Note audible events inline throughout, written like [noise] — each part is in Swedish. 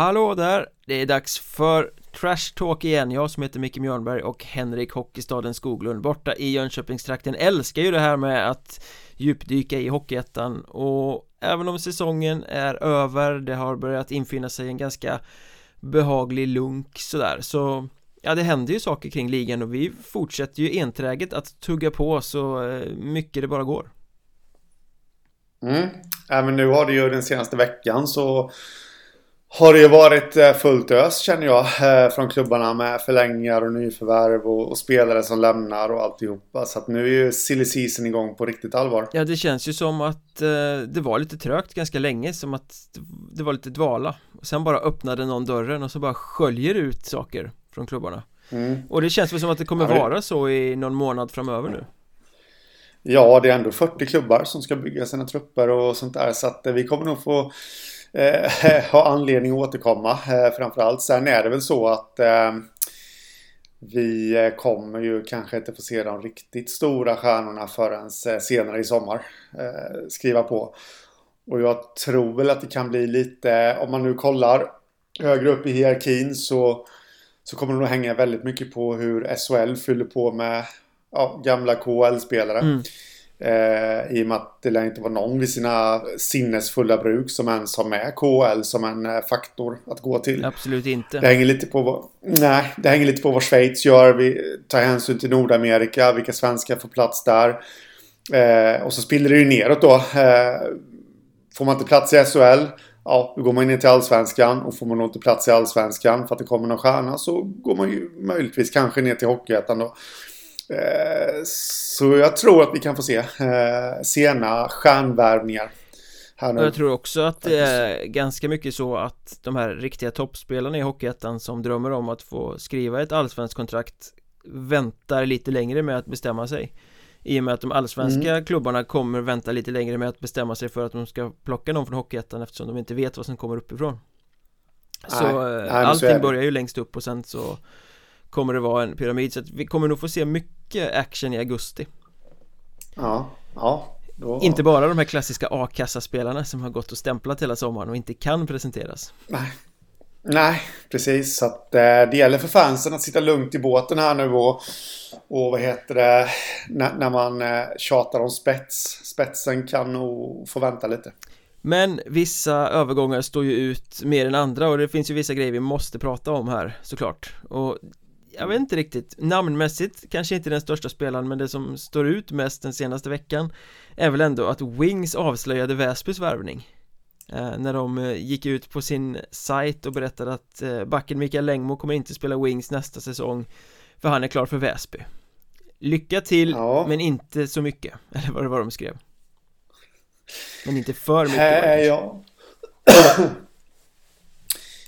Hallå där! Det är dags för Trash Talk igen, jag som heter Micke Mjörnberg och Henrik Hockeystaden Skoglund. Borta i Jönköpingstrakten älskar ju det här med att djupdyka i Hockeyettan. Och även om säsongen är över, det har börjat infinna sig en ganska behaglig lunk sådär. Så Ja det händer ju saker kring ligan och vi fortsätter ju enträget att tugga på så eh, mycket det bara går. Mm, ja, men nu har det ju den senaste veckan så har det ju varit eh, fullt ös känner jag eh, från klubbarna med förlängningar och nyförvärv och, och spelare som lämnar och alltihopa. Så att nu är ju silly season igång på riktigt allvar. Ja det känns ju som att eh, det var lite trögt ganska länge som att det var lite dvala och sen bara öppnade någon dörren och så bara sköljer ut saker från klubbarna. Mm. Och det känns väl som att det kommer ja, det... vara så i någon månad framöver nu. Ja, det är ändå 40 klubbar som ska bygga sina trupper och sånt där så att vi kommer nog få eh, [laughs] ha anledning att återkomma eh, framförallt. Sen är det väl så att eh, vi eh, kommer ju kanske inte få se de riktigt stora stjärnorna förrän eh, senare i sommar eh, skriva på. Och jag tror väl att det kan bli lite, om man nu kollar högre upp i hierarkin så, så kommer det nog hänga väldigt mycket på hur SHL fyller på med ja, gamla KL-spelare. Mm. Eh, I och med att det lär inte vara någon vid sina sinnesfulla bruk som ens har med KL som en eh, faktor att gå till. Absolut inte. Det hänger lite på vad, nej, det hänger lite på vad Schweiz gör. Vi tar hänsyn till Nordamerika, vilka svenskar får plats där. Eh, och så spiller det ju neråt då. Eh, får man inte plats i SHL, ja, då går man ner till Allsvenskan. Och får man inte plats i Allsvenskan för att det kommer någon stjärna så går man ju möjligtvis kanske ner till Hockeyettan då. Eh, så jag tror att vi kan få se eh, sena stjärnvärvningar. Jag tror också att det är ganska mycket så att de här riktiga toppspelarna i Hockeyettan som drömmer om att få skriva ett allsvenskt kontrakt väntar lite längre med att bestämma sig. I och med att de allsvenska mm. klubbarna kommer vänta lite längre med att bestämma sig för att de ska plocka någon från Hockeyettan eftersom de inte vet vad som kommer uppifrån. Så nej, nej, allting så börjar ju längst upp och sen så kommer det vara en pyramid så att vi kommer nog få se mycket action i augusti Ja, ja då... Inte bara de här klassiska A-kassaspelarna som har gått och stämplat hela sommaren och inte kan presenteras Nej Nej, precis. Så att eh, det gäller för fansen att sitta lugnt i båten här nu och, och vad heter det, när, när man eh, tjatar om spets. Spetsen kan nog få vänta lite. Men vissa övergångar står ju ut mer än andra och det finns ju vissa grejer vi måste prata om här såklart Och jag vet inte riktigt, namnmässigt kanske inte den största spelaren men det som står ut mest den senaste veckan är väl ändå att Wings avslöjade Väsbys värvning eh, när de eh, gick ut på sin sajt och berättade att eh, backen Mikael Längmo kommer inte spela Wings nästa säsong för han är klar för Väsby Lycka till ja. men inte så mycket, [laughs] eller vad det var de skrev Men inte för mycket äh, ja. [clears throat]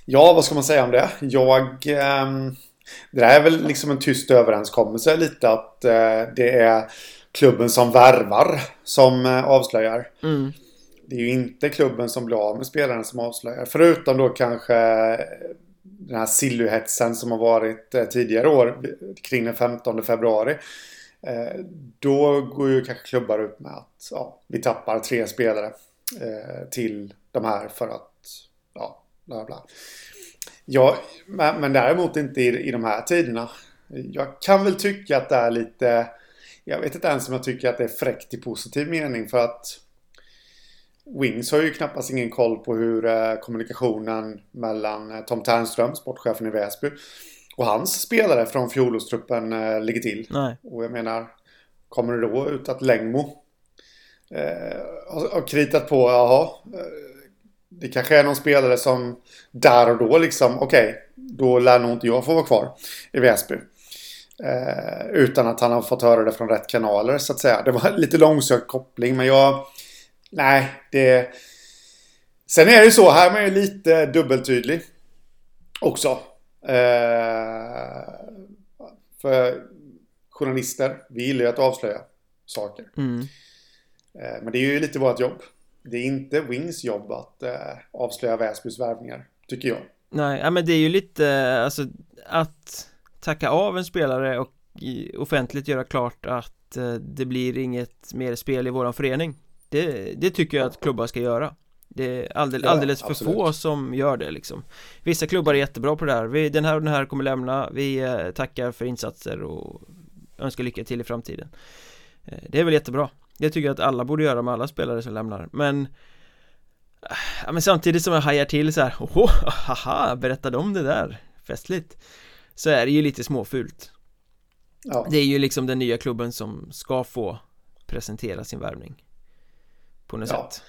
ja, vad ska man säga om det? Jag ähm det där är väl liksom en tyst överenskommelse lite att eh, det är klubben som värvar som eh, avslöjar. Mm. Det är ju inte klubben som blir av med spelaren som avslöjar. Förutom då kanske den här silluhetsen som har varit eh, tidigare år kring den 15 februari. Eh, då går ju kanske klubbar ut med att ja, vi tappar tre spelare eh, till de här för att ja, bla bla. Ja, men, däremot inte i, i de här tiderna. Jag kan väl tycka att det är lite... Jag vet inte ens om jag tycker att det är fräckt i positiv mening för att Wings har ju knappast ingen koll på hur eh, kommunikationen mellan eh, Tom Ternström, sportchefen i Väsby, och hans spelare från fjolårstruppen eh, ligger till. Nej. Och jag menar, kommer det då ut att Längmo eh, har kritat på, jaha, det kanske är någon spelare som där och då liksom, okej, okay, då lär nog inte jag få vara kvar i Väsby. Eh, utan att han har fått höra det från rätt kanaler så att säga. Det var [laughs] lite långsökt koppling men jag... Nej, det... Sen är det ju så, här är man ju lite dubbeltydlig. Också. Eh, för journalister, vi gillar ju att avslöja saker. Mm. Eh, men det är ju lite vårt jobb det är inte Wings jobb att eh, avslöja Väsbys värvningar, tycker jag. Nej, ja, men det är ju lite, alltså att tacka av en spelare och offentligt göra klart att eh, det blir inget mer spel i våran förening det, det tycker jag att klubbar ska göra. Det är alldeles, alldeles för absolut. få som gör det liksom. Vissa klubbar är jättebra på det här. Vi, Den här och den här kommer lämna. Vi eh, tackar för insatser och önskar lycka till i framtiden. Eh, Det är väl jättebra Det tycker jag att alla borde göra med alla spelare som lämnar Men Ja men samtidigt som jag hajar till så här, Åh, [laughs] haha, berättade om det där Festligt Så är det ju lite småfult ja. Det är ju liksom den nya klubben som ska få presentera sin värvning På något ja. sätt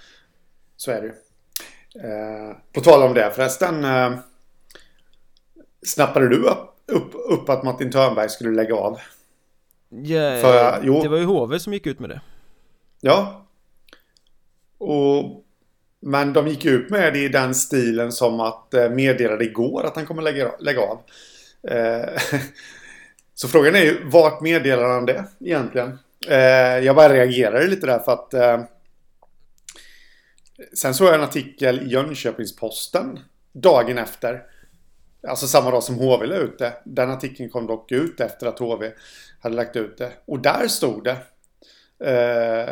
Så är det ju eh, På tal om det förresten eh, Snappade du upp, upp, upp att Martin Törnberg skulle lägga av? Ja, För, jo. det var ju HV som gick ut med det Ja Och men de gick ut med det i den stilen som att eh, meddelade igår att han kommer lägga, lägga av. Eh, [laughs] så frågan är ju vart meddelar han det egentligen? Eh, jag bara reagerade lite där för att eh, Sen såg jag en artikel i Jönköpings-Posten dagen efter. Alltså samma dag som HV la ut det. Den artikeln kom dock ut efter att HV hade lagt ut det. Och där stod det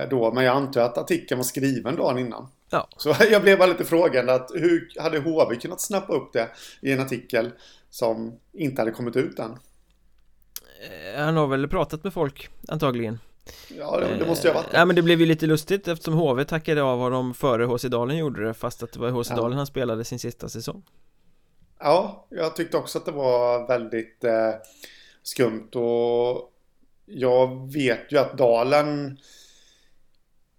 då, men jag antar att artikeln var skriven dagen innan. Ja. Så [laughs] jag blev bara lite frågande att hur hade HV kunnat snappa upp det i en artikel som inte hade kommit ut än? Eh, han har väl pratat med folk antagligen Ja, det, det måste jag ha varit Ja men det blev ju lite lustigt eftersom HV tackade av honom före HC Dalen gjorde det Fast att det var HC Dalen han spelade sin sista säsong Ja, jag tyckte också att det var väldigt eh, skumt och jag vet ju att Dalen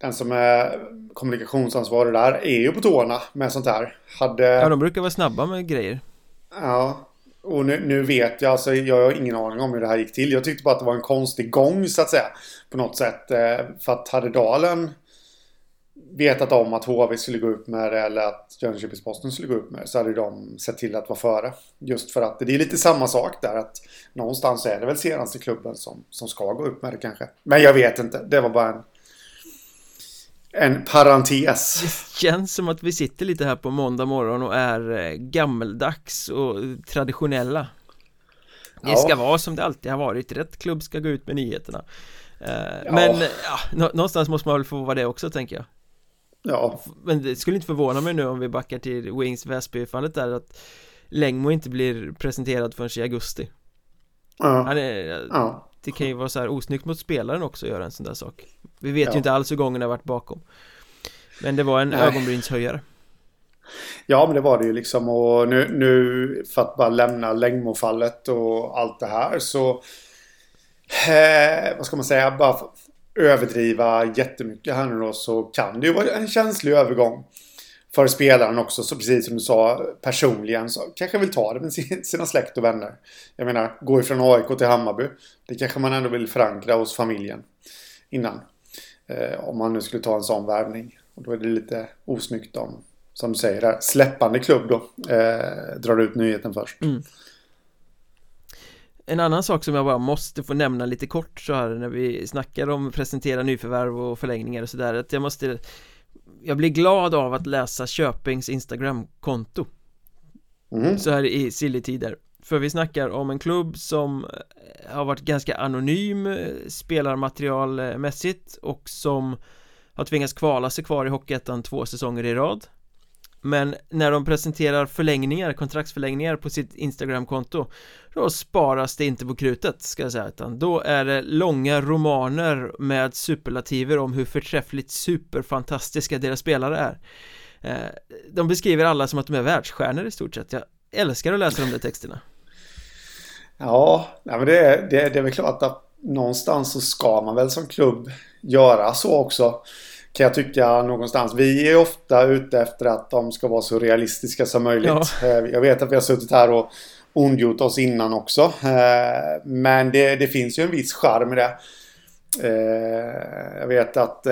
den som är kommunikationsansvarig där är ju på tårna med sånt här. Hade... Ja, de brukar vara snabba med grejer. Ja, och nu, nu, vet jag, alltså jag har ingen aning om hur det här gick till. Jag tyckte bara att det var en konstig gång så att säga. På något sätt. Eh, för att hade Dalen vetat om att HV skulle gå upp med det eller att Jönköpings-Posten skulle gå upp med det så hade de sett till att vara före. Just för att det är lite samma sak där att någonstans är det väl senaste klubben som, som ska gå upp med det kanske. Men jag vet inte. Det var bara en en parentes. Det känns som att vi sitter lite här på måndag morgon och är eh, gammeldags och traditionella. Det ja. ska vara som det alltid har varit, rätt klubb ska gå ut med nyheterna. Eh, ja. Men ja, någonstans måste man väl få vara det också tänker jag. Ja. Men det skulle inte förvåna mig nu om vi backar till Wings Väsby-fallet där att Längmo inte blir presenterad förrän i augusti. Ja. Han är, ja det kan ju vara så här osnyggt mot spelaren också att göra en sån där sak Vi vet ja. ju inte alls hur gången har varit bakom Men det var en Nej. ögonbrynshöjare Ja men det var det ju liksom och nu, nu för att bara lämna Längmo-fallet och allt det här så eh, Vad ska man säga, bara överdriva jättemycket här nu då så kan det ju vara en känslig övergång för spelaren också, så precis som du sa, personligen så kanske vill ta det med sina släkt och vänner. Jag menar, gå ifrån AIK till Hammarby. Det kanske man ändå vill förankra hos familjen innan. Eh, om man nu skulle ta en sån värvning. Och då är det lite osnyggt om, som du säger, där, släppande klubb då eh, drar ut nyheten först. Mm. En annan sak som jag bara måste få nämna lite kort så här när vi snackar om presentera nyförvärv och förlängningar och sådär att jag måste jag blir glad av att läsa Köpings Instagram-konto. Mm. Så här i silly-tider. För vi snackar om en klubb som eh, har varit ganska anonym eh, spelarmaterialmässigt och som har tvingats kvala sig kvar i Hockeyettan två säsonger i rad men när de presenterar förlängningar, kontraktsförlängningar på sitt Instagramkonto Då sparas det inte på krutet ska jag säga utan då är det långa romaner med superlativer om hur förträffligt superfantastiska deras spelare är. Eh, de beskriver alla som att de är världsstjärnor i stort sett. Jag älskar att läsa de där texterna. Ja, men det är, det, det är väl klart att någonstans så ska man väl som klubb göra så också kan jag tycka någonstans. Vi är ofta ute efter att de ska vara så realistiska som möjligt. Ja. Eh, jag vet att vi har suttit här och ondgjort oss innan också. Eh, men det, det finns ju en viss charm i det. Eh, jag vet att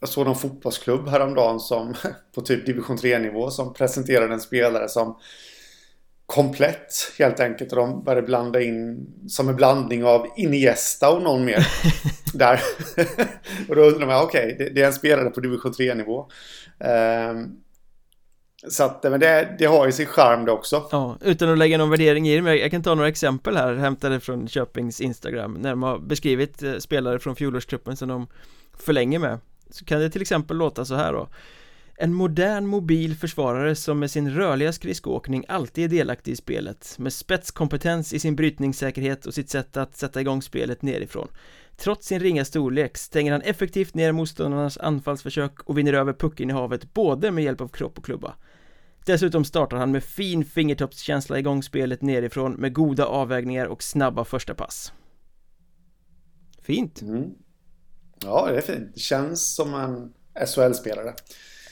jag såg någon fotbollsklubb häromdagen som [laughs] på typ division 3 nivå som presenterade en spelare som komplett helt enkelt. Och de började blanda in som en blandning av Iniesta och någon mer. [laughs] där. och då undrar man, okej, okay, det, det, är en spelare på division 3-nivå. Um, ehm, så att, men det, det, har ju sin charm det också. Ja, utan att lägga någon värdering i det, men jag kan ta några exempel här, hämtade från Köpings Instagram, när de har beskrivit eh, spelare från fjolårstruppen som de förlänger med. Så kan det till exempel låta så här då. En modern mobil försvarare som med sin rörliga skridskoåkning alltid är delaktig i spelet Med spetskompetens i sin brytningssäkerhet och sitt sätt att sätta igång spelet nerifrån Trots sin ringa storlek stänger han effektivt ner motståndarnas anfallsförsök och vinner över pucken i havet både med hjälp av kropp och klubba Dessutom startar han med fin fingertoppskänsla igång spelet nerifrån med goda avvägningar och snabba första pass Fint! Mm. Ja, det är fint. Det känns som en SHL-spelare.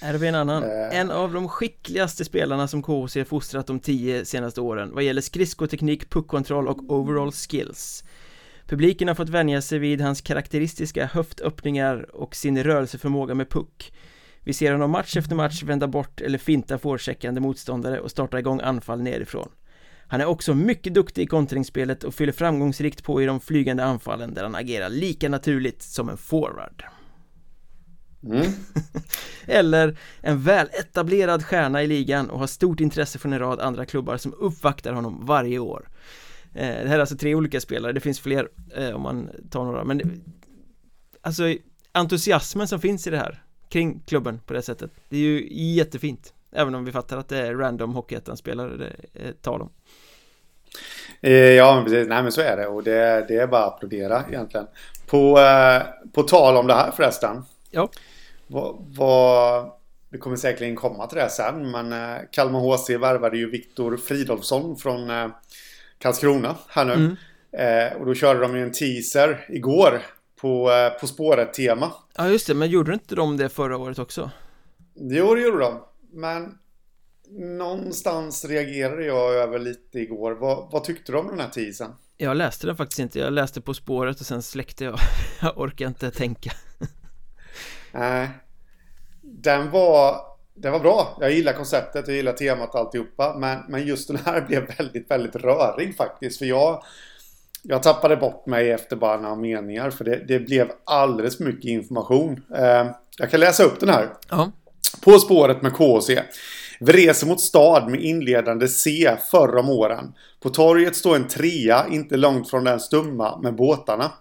Här har vi en annan. Eh. En av de skickligaste spelarna som KHC fostrat de tio senaste åren vad gäller skridskoteknik, puckkontroll och overall skills. Publiken har fått vänja sig vid hans karaktäristiska höftöppningar och sin rörelseförmåga med puck. Vi ser honom match efter match vända bort eller finta forecheckande motståndare och starta igång anfall nerifrån. Han är också mycket duktig i kontringsspelet och fyller framgångsrikt på i de flygande anfallen där han agerar lika naturligt som en forward. Mm. [laughs] Eller en väletablerad stjärna i ligan och har stort intresse från en rad andra klubbar som uppvaktar honom varje år. Eh, det här är alltså tre olika spelare, det finns fler eh, om man tar några men det, Alltså entusiasmen som finns i det här kring klubben på det sättet Det är ju jättefint Även om vi fattar att det är random Hockeyettan-spelare det är tal om eh, Ja, precis. Nej men så är det och det, det är bara att applådera egentligen På, på tal om det här förresten Ja vad, vad, det kommer säkerligen komma till det sen, men eh, Kalmar HC värvade ju Viktor Fridolfsson från eh, Karlskrona här nu. Mm. Eh, och då körde de ju en teaser igår på eh, På spåret-tema. Ja, just det. Men gjorde inte de det förra året också? Jo, det gjorde de. Men någonstans reagerade jag över lite igår. Vad, vad tyckte du om den här teasern? Jag läste den faktiskt inte. Jag läste På spåret och sen släckte jag. [laughs] jag orkar inte tänka. Nej. Den var, den var bra. Jag gillar konceptet, jag gillar temat och alltihopa. Men, men just den här [laughs] blev väldigt, väldigt rörig faktiskt. För jag, jag tappade bort mig efter bara några meningar. För det, det blev alldeles för mycket information. Eh, jag kan läsa upp den här. Ja. På spåret med KC. Vi reser mot stad med inledande C förr om åren. På torget står en trea inte långt från den stumma med båtarna.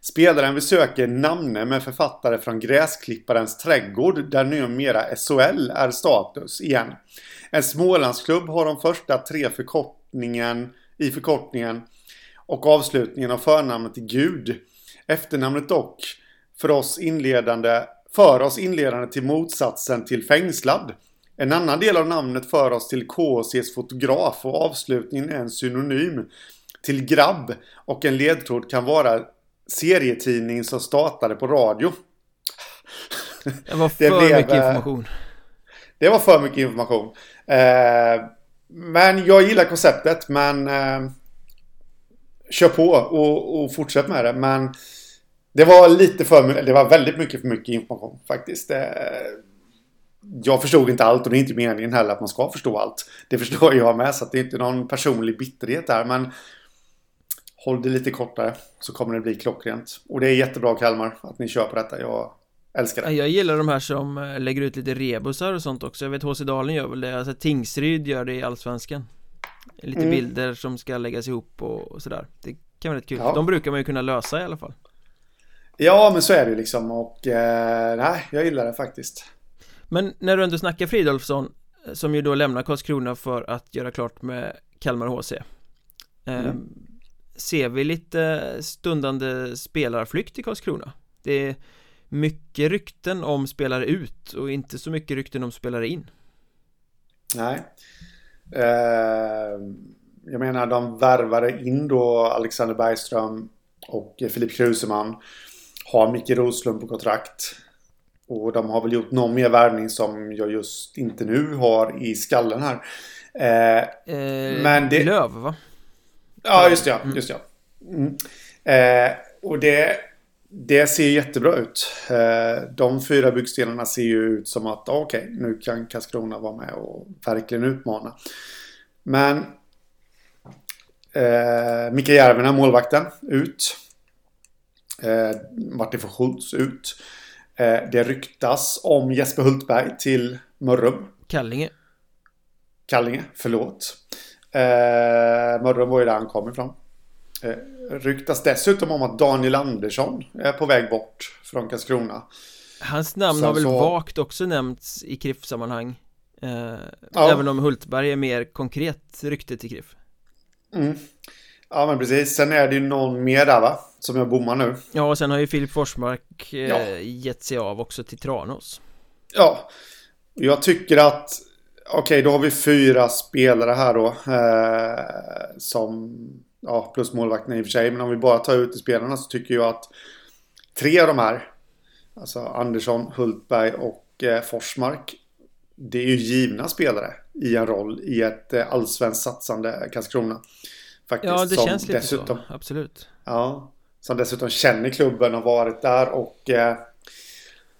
Spelaren vi söker namne med författare från Gräsklipparens trädgård där numera SHL är status igen. En Smålandsklubb har de första tre förkortningen i förkortningen och avslutningen av förnamnet Gud. Efternamnet dock för oss inledande för oss inledande till motsatsen till fängslad. En annan del av namnet för oss till KCs fotograf och avslutningen är en synonym till grabb och en ledtråd kan vara serietidning som startade på radio. Det var för det blev, mycket eh, information. Det var för mycket information. Eh, men jag gillar konceptet, men eh, kör på och, och fortsätt med det. Men det var lite för det var väldigt mycket för mycket information faktiskt. Eh, jag förstod inte allt och det är inte meningen heller att man ska förstå allt. Det förstår jag med så det är inte någon personlig bitterhet där. Men Håll det lite kortare så kommer det bli klockrent. Och det är jättebra Kalmar att ni kör på detta. Jag älskar det. Jag gillar de här som eh, lägger ut lite rebusar och sånt också. Jag vet HC Dalen gör väl det. Alltså Tingsryd gör det i Allsvenskan. Lite mm. bilder som ska läggas ihop och, och sådär. Det kan vara rätt kul. Ja. De brukar man ju kunna lösa i alla fall. Ja, men så är det liksom. Och eh, nej, jag gillar det faktiskt. Men när du ändå snackar Fridolfsson eh, Som ju då lämnar Karlskrona för att göra klart med Kalmar HC eh, mm ser vi lite stundande spelarflykt i Karlskrona. Det är mycket rykten om spelare ut och inte så mycket rykten om spelare in. Nej. Eh, Jag menar de värvade in då Alexander Bergström och Filip Kruseman. Har Micke Roslund på kontrakt. Och de har väl gjort någon mer värvning som jag just inte nu har i skallen här. Eh, eh, men det... Löv va? Ja, just det. Ja, just det. Mm. Eh, och det, det ser jättebra ut. Eh, de fyra byggstenarna ser ju ut som att okej, okay, nu kan Karlskrona vara med och verkligen utmana. Men eh, Mika Järvinen, målvakten, ut. Eh, Martin von Schultz ut. Eh, det ryktas om Jesper Hultberg till Mörrum. Kallinge. Kallinge, förlåt. Eh, Mörrum var ju där han kom ifrån. Eh, ryktas dessutom om att Daniel Andersson är på väg bort från Karlskrona. Hans namn Sen har väl så- vagt också nämnts i KRIF-sammanhang eh, Ja. Även om Hultberg är mer konkret rykte till KRIF Mm. Ja, men precis. Sen är det ju någon mer där va? Som jag bommar nu. Ja, och sen har ju Filip Forsmark eh, Ja. gett sig av också till Tranås Ja, jag tycker att okej, då har vi fyra spelare här då. Eh, som, ja, plus målvakten i och för sig. Men om vi bara tar ut spelarna så tycker jag att tre av de här, alltså Andersson, Hultberg och eh, Forsmark. Det är ju givna spelare i en roll i ett eh, allsvenskt satsande Karlskrona. Faktiskt, Ja, det som känns lite dessutom, så, absolut Ja, som dessutom känner klubben och varit där och eh,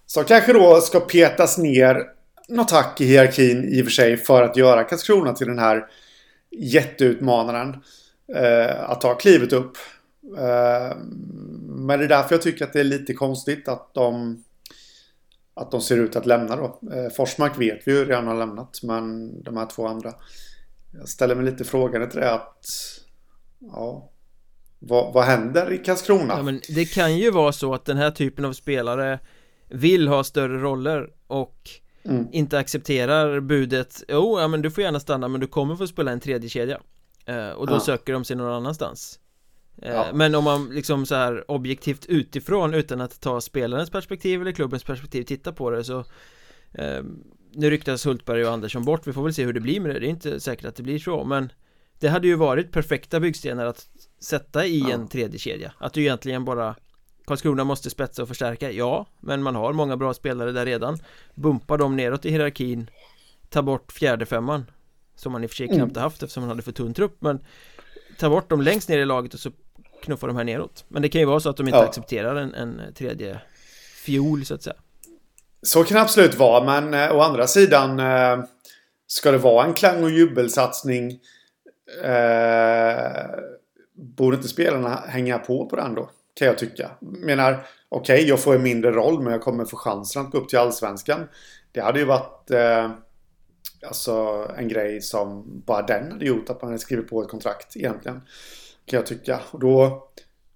som kanske då ska petas ner något hack i hierarkin i och för sig för att göra Karlskrona till den här jätteutmanaren eh, att ta klivet upp. Eh, men det är därför jag tycker att det är lite konstigt att de att de ser ut att lämna då. Eh, Forsmark vet vi ju redan har lämnat men de här två andra jag ställer mig lite frågan till det att ja, vad, vad händer i Karlskrona? Ja, men det kan ju vara så att den här typen av spelare vill ha större roller och Mm. inte accepterar budet Jo, ja men du får gärna stanna men du kommer få spela en tredje kedja eh, Och då Ja. söker de sig någon annanstans eh, Ja. Men om man liksom så här objektivt utifrån utan att ta spelarens perspektiv eller klubbens perspektiv titta på det så eh, Nu ryktas Hultberg och Andersson bort, vi får väl se hur det blir med det, det är inte säkert att det blir så men Det hade ju varit perfekta byggstenar att sätta i Ja. en tredje kedja Att du egentligen bara Karlskrona måste spetsa och förstärka, ja Men man har många bra spelare där redan Bumpa dem neråt i hierarkin Ta bort fjärde femman Som man i och för sig Mm. knappt har haft eftersom man hade för tunn trupp men Ta bort dem längst ner i laget och så Knuffa de här neråt Men det kan ju vara så att de inte Ja. accepterar en, en tredje Fiol så att säga Så kan det absolut vara, men eh, å andra sidan eh, ska det vara en klang och jubelsatsning eh, borde inte spelarna hänga på på den då? Kan jag tycka. Menar, okej, jag får en mindre roll, men jag kommer få chansen att gå upp till allsvenskan. Det hade ju varit eh, alltså en grej som bara den hade gjort att man hade skrivit på ett kontrakt egentligen. Kan jag tycka. Och då,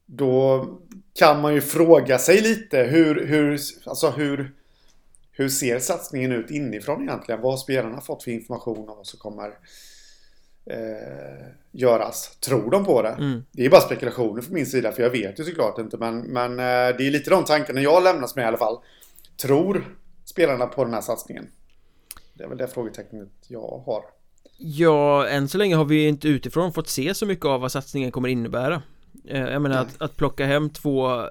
då kan man ju fråga sig lite hur, hur, alltså hur, hur ser satsningen ut inifrån egentligen? Vad har spelarna fått för information om vad som kommer eh, göras? Tror de på det? mm. Det är bara spekulationer från min sida för jag vet ju såklart inte men, men eh, det är lite de tankarna jag lämnas med i alla fall. Tror spelarna på den här satsningen? Det är väl det frågetecknet jag har. Ja, än så länge har vi inte utifrån fått se så mycket av vad satsningen kommer innebära eh, Jag menar att, att plocka hem två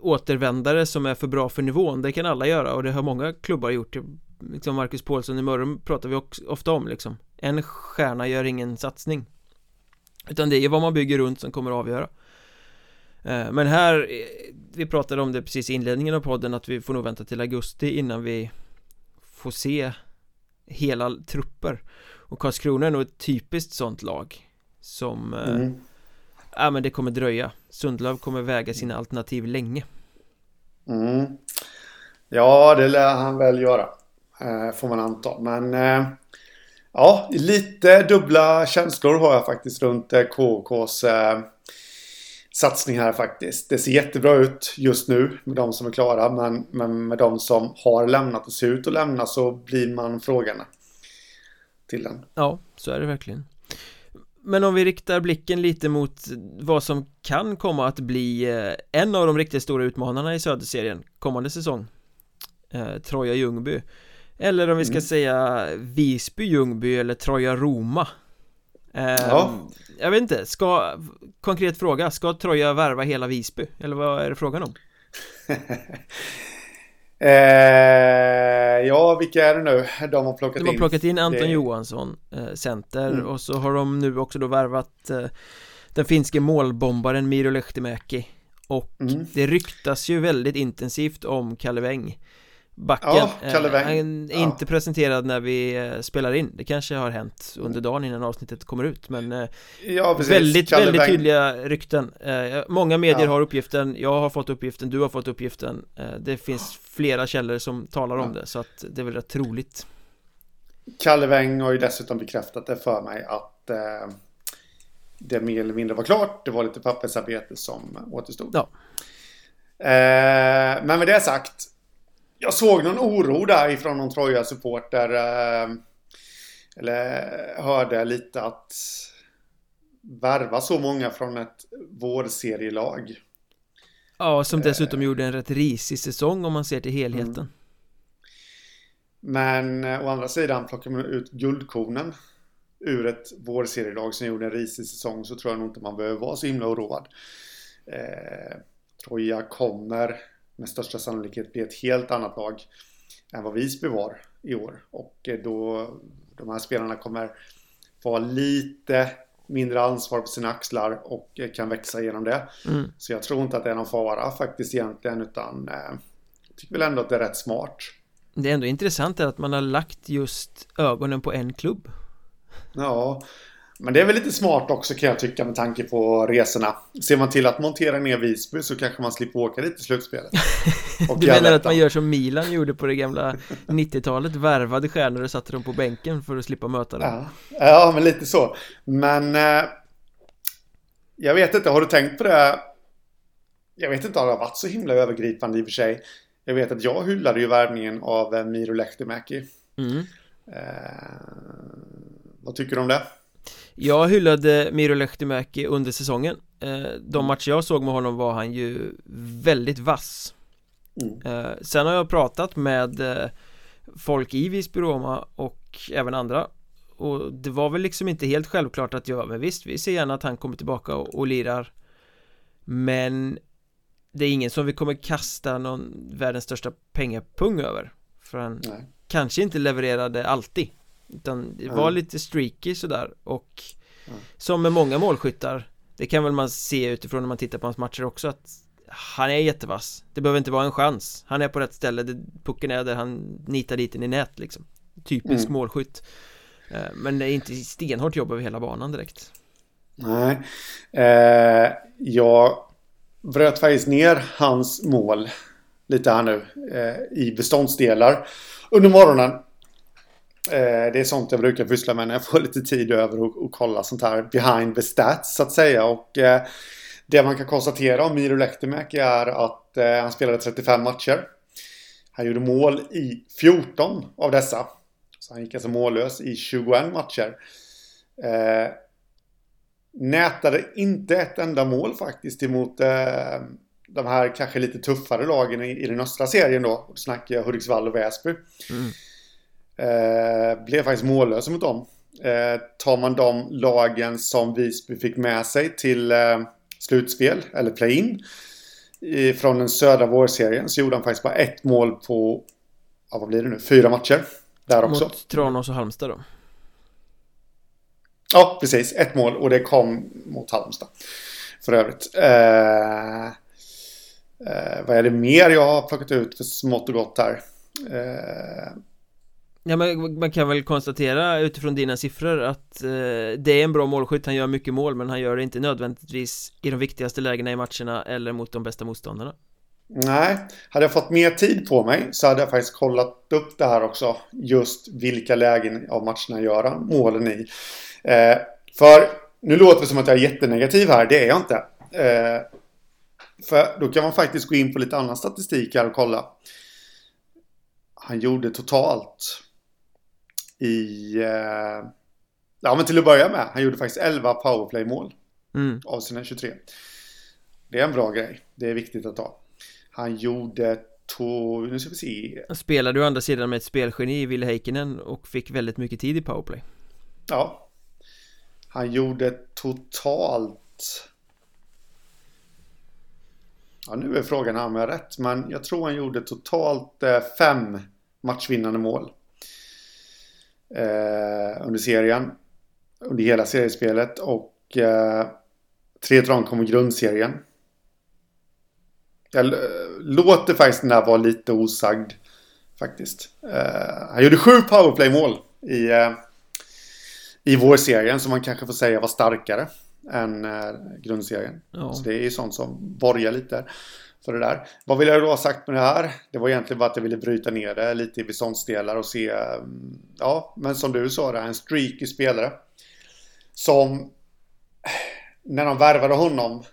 återvändare som är för bra för nivån, det kan alla göra och det har många klubbar gjort Liksom Marcus Paulsson i Mörrum pratar vi också ofta om liksom En stjärna gör ingen satsning Utan det är vad man bygger runt som kommer att avgöra Eh, Men här, eh, vi pratade om det precis i inledningen av podden att vi får nog vänta till augusti innan vi får se hela trupper och Karlskrona är nog ett typiskt sånt lag Som, eh, Mm. ja men det kommer dröja Sundlöv kommer väga sina alternativ länge Mm. Ja, det lär han väl göra. Eh, får man anta. Men eh, ja, lite dubbla känslor har jag faktiskt runt eh, KKs satsning här faktiskt. Det ser jättebra ut just nu med de som är klara. Men, men med de som har lämnat och ser ut att lämna så blir man frågande till den. Ja, så är det verkligen Men om vi riktar blicken lite mot vad som kan komma att bli en av de riktigt stora utmanarna i Söderserien kommande säsong eh, Troja Ljungby eller om vi ska Mm. säga Visby Ljungby eller Troja Roma eh, Ja. Jag vet inte, ska Konkret fråga, ska Troja värva hela Visby? Eller vad är det frågan om? [laughs] Eh, ja, vilka är det nu de har plockat De har in? plockat in Anton Det- Johansson, eh, center Mm. och så har de nu också då värvat eh, den finske målbombaren Miro Lehtimäki och Mm. det ryktas ju väldigt intensivt om Kalle Weng Backen, Ja, eh, han är Ja. inte presenterad när vi eh, spelar in Det kanske har hänt under dagen innan avsnittet kommer ut men eh, Ja, precis. Väldigt, Kalle väldigt Weng. tydliga rykten Många medier har uppgiften, jag har fått uppgiften, du har fått uppgiften Det finns flera källor som talar om det så att det är väl rätt troligt Kalle Weng har ju dessutom bekräftat det för mig att eh, det mer eller mindre var klart. Det var lite pappersarbete som återstod. Ja. Eh, men med det sagt. Jag såg någon oro där ifrån någon Troja-supporter. Eh, eller hörde lite att värva så många från ett vårserielag. Ja, som dessutom gjorde en rätt risig säsong om man ser till helheten. Mm. Men eh, å andra sidan plockar man ut guldkornen ur ett vårserielag som gjorde en risig säsong så tror jag nog inte man behöver vara så himla oroad. Eh, Troja kommer med största sannolikhet bli ett helt annat lag än vad Visby var i år. Och eh, då de här spelarna kommer få lite mindre ansvar på sina axlar och eh, kan växa genom det. Mm. Så jag tror inte att det är någon fara faktiskt egentligen utan eh, jag tycker väl ändå att det är rätt smart. Det är ändå intressant att man har lagt just ögonen på en klubb. Ja, men det är väl lite smart också kan jag tycka med tanke på resorna. Ser man till att montera ner Visby så kanske man slipper åka dit i slutspelet. [laughs] du menar att man gör som Milan gjorde på det gamla 90-talet? Värvade stjärnor och satte dem på bänken för att slippa möta dem? Ja, ja men lite så. Men eh, jag vet inte, har du tänkt på det? Jag vet inte om det har varit så himla övergripande i och för sig. Jag vet att jag hyllade ju värvningen av eh, Miro Lehtimäki. Mm. Eh, vad tycker du om det? Jag hyllade Miro Lehtimäki under säsongen. Eh, De matcher jag såg med honom var han ju väldigt vass. Mm. Eh, sen har jag pratat med eh, folk i Visby Roma och även andra. Och det var väl liksom inte helt självklart att jag, men visst vi ser gärna att han kommer tillbaka och, och lirar. Men Det är ingen som vi kommer kasta någon världens största pengapung över. För han Nej. kanske inte levererade alltid utan det var lite streaky sådär och mm. Som med många målskyttar Det kan väl man se utifrån när man tittar på hans matcher också att Han är jättevass. Det behöver inte vara en chans. Han är på rätt ställe, det, pucken är där. Han nitar dit den i nät liksom. Typisk mm. målskytt. Eh, Men det är inte stenhårt jobb över hela banan direkt. Nej. Eh, Jag bröt faktiskt ner hans mål Lite här nu eh, I beståndsdelar Under morgonen Eh, det är sånt jag brukar pyssla med när jag får [laughs] lite tid över och, och kolla sånt här behind the stats så att säga. Och eh, det man kan konstatera om Miro Lehtimäki är att eh, han spelade 35 matcher. Han gjorde mål i 14 av dessa. Så han gick alltså mållös i 21 matcher. Eh, nätade inte ett enda mål faktiskt emot eh, de här kanske lite tuffare lagen i, i den östra serien då. Då snackar jag Hudiksvall och Väsby. Mm. Eh, blev faktiskt mållösa mot dem. Eh, tar man de lagen som Visby fick med sig till eh, slutspel, eller play-in, från den södra vårserien så gjorde han faktiskt bara ett mål på, ja, vad blir det nu, fyra matcher. Där också. Mot Tranås och Halmstad då? Ja, precis. Ett mål och det kom mot Halmstad. För övrigt. Eh, eh, vad är det mer jag har plockat ut för smått och gott här? Eh, Ja men man kan väl konstatera utifrån dina siffror att eh, det är en bra målskytt, han gör mycket mål men han gör det inte nödvändigtvis i de viktigaste lägena i matcherna eller mot de bästa motståndarna. Nej, hade jag fått mer tid på mig så hade jag faktiskt kollat upp det här också. Just vilka lägen av matcherna gör han målen i. Eh, För nu låter det som att jag är jättenegativ här, det är jag inte. Eh, För då kan man faktiskt gå in på lite annan statistik här och kolla. Han gjorde totalt i... Eh, ja, men till att börja med. Han gjorde faktiskt 11 powerplay-mål. Mm. Av sina 23. Det är en bra grej. Det är viktigt att ta. Han gjorde to... Nu ska vi se. Han spelade å andra sidan med ett spelgeni i Ville Heikkinen och fick väldigt mycket tid i powerplay. Ja. Han gjorde totalt... Ja, nu är frågan om jag har rätt, men jag tror han gjorde totalt eh, fem matchvinnande mål eh, under serien. Under hela seriespelet och eh, tre tror kommer grundserien. Jag låter faktiskt den där vara lite osagd. Faktiskt. Eh, han gjorde sju powerplay-mål i, eh, i vårserien som man kanske får säga var starkare än eh, grundserien. Ja. Så det är ju sånt som borgar lite för det där. Vad vill jag då ha sagt med det här? Det var egentligen bara att jag ville bryta ner det lite i beståndsdelar och se, mm, ja, men som du sa, det är en streaky spelare. Som, när de värvade honom,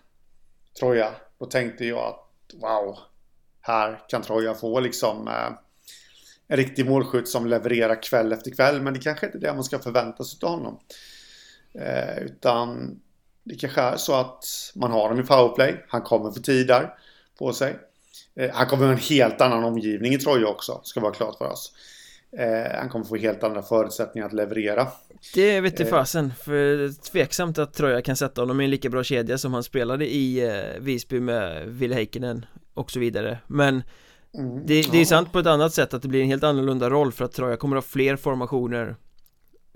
Troja, då tänkte jag att wow, här kan Troja få liksom eh, en riktig målskytt som levererar kväll efter kväll. Men det kanske inte är det man ska förvänta sig av honom. Eh, utan det kanske är så att man har honom i powerplay. Han kommer för tid där på sig. Eh, han kommer ha en helt annan omgivning i Troja också, ska vara klart för oss. Eh, han kommer få helt andra förutsättningar att leverera. Det vet jag fasen, för tveksamt att Troja kan sätta honom i en lika bra kedja som han spelade i eh, Visby med Ville Heikkinen och så vidare. Men mm, det, det, är ja. sant på ett annat sätt att det blir en helt annorlunda roll för att Troja kommer att ha fler formationer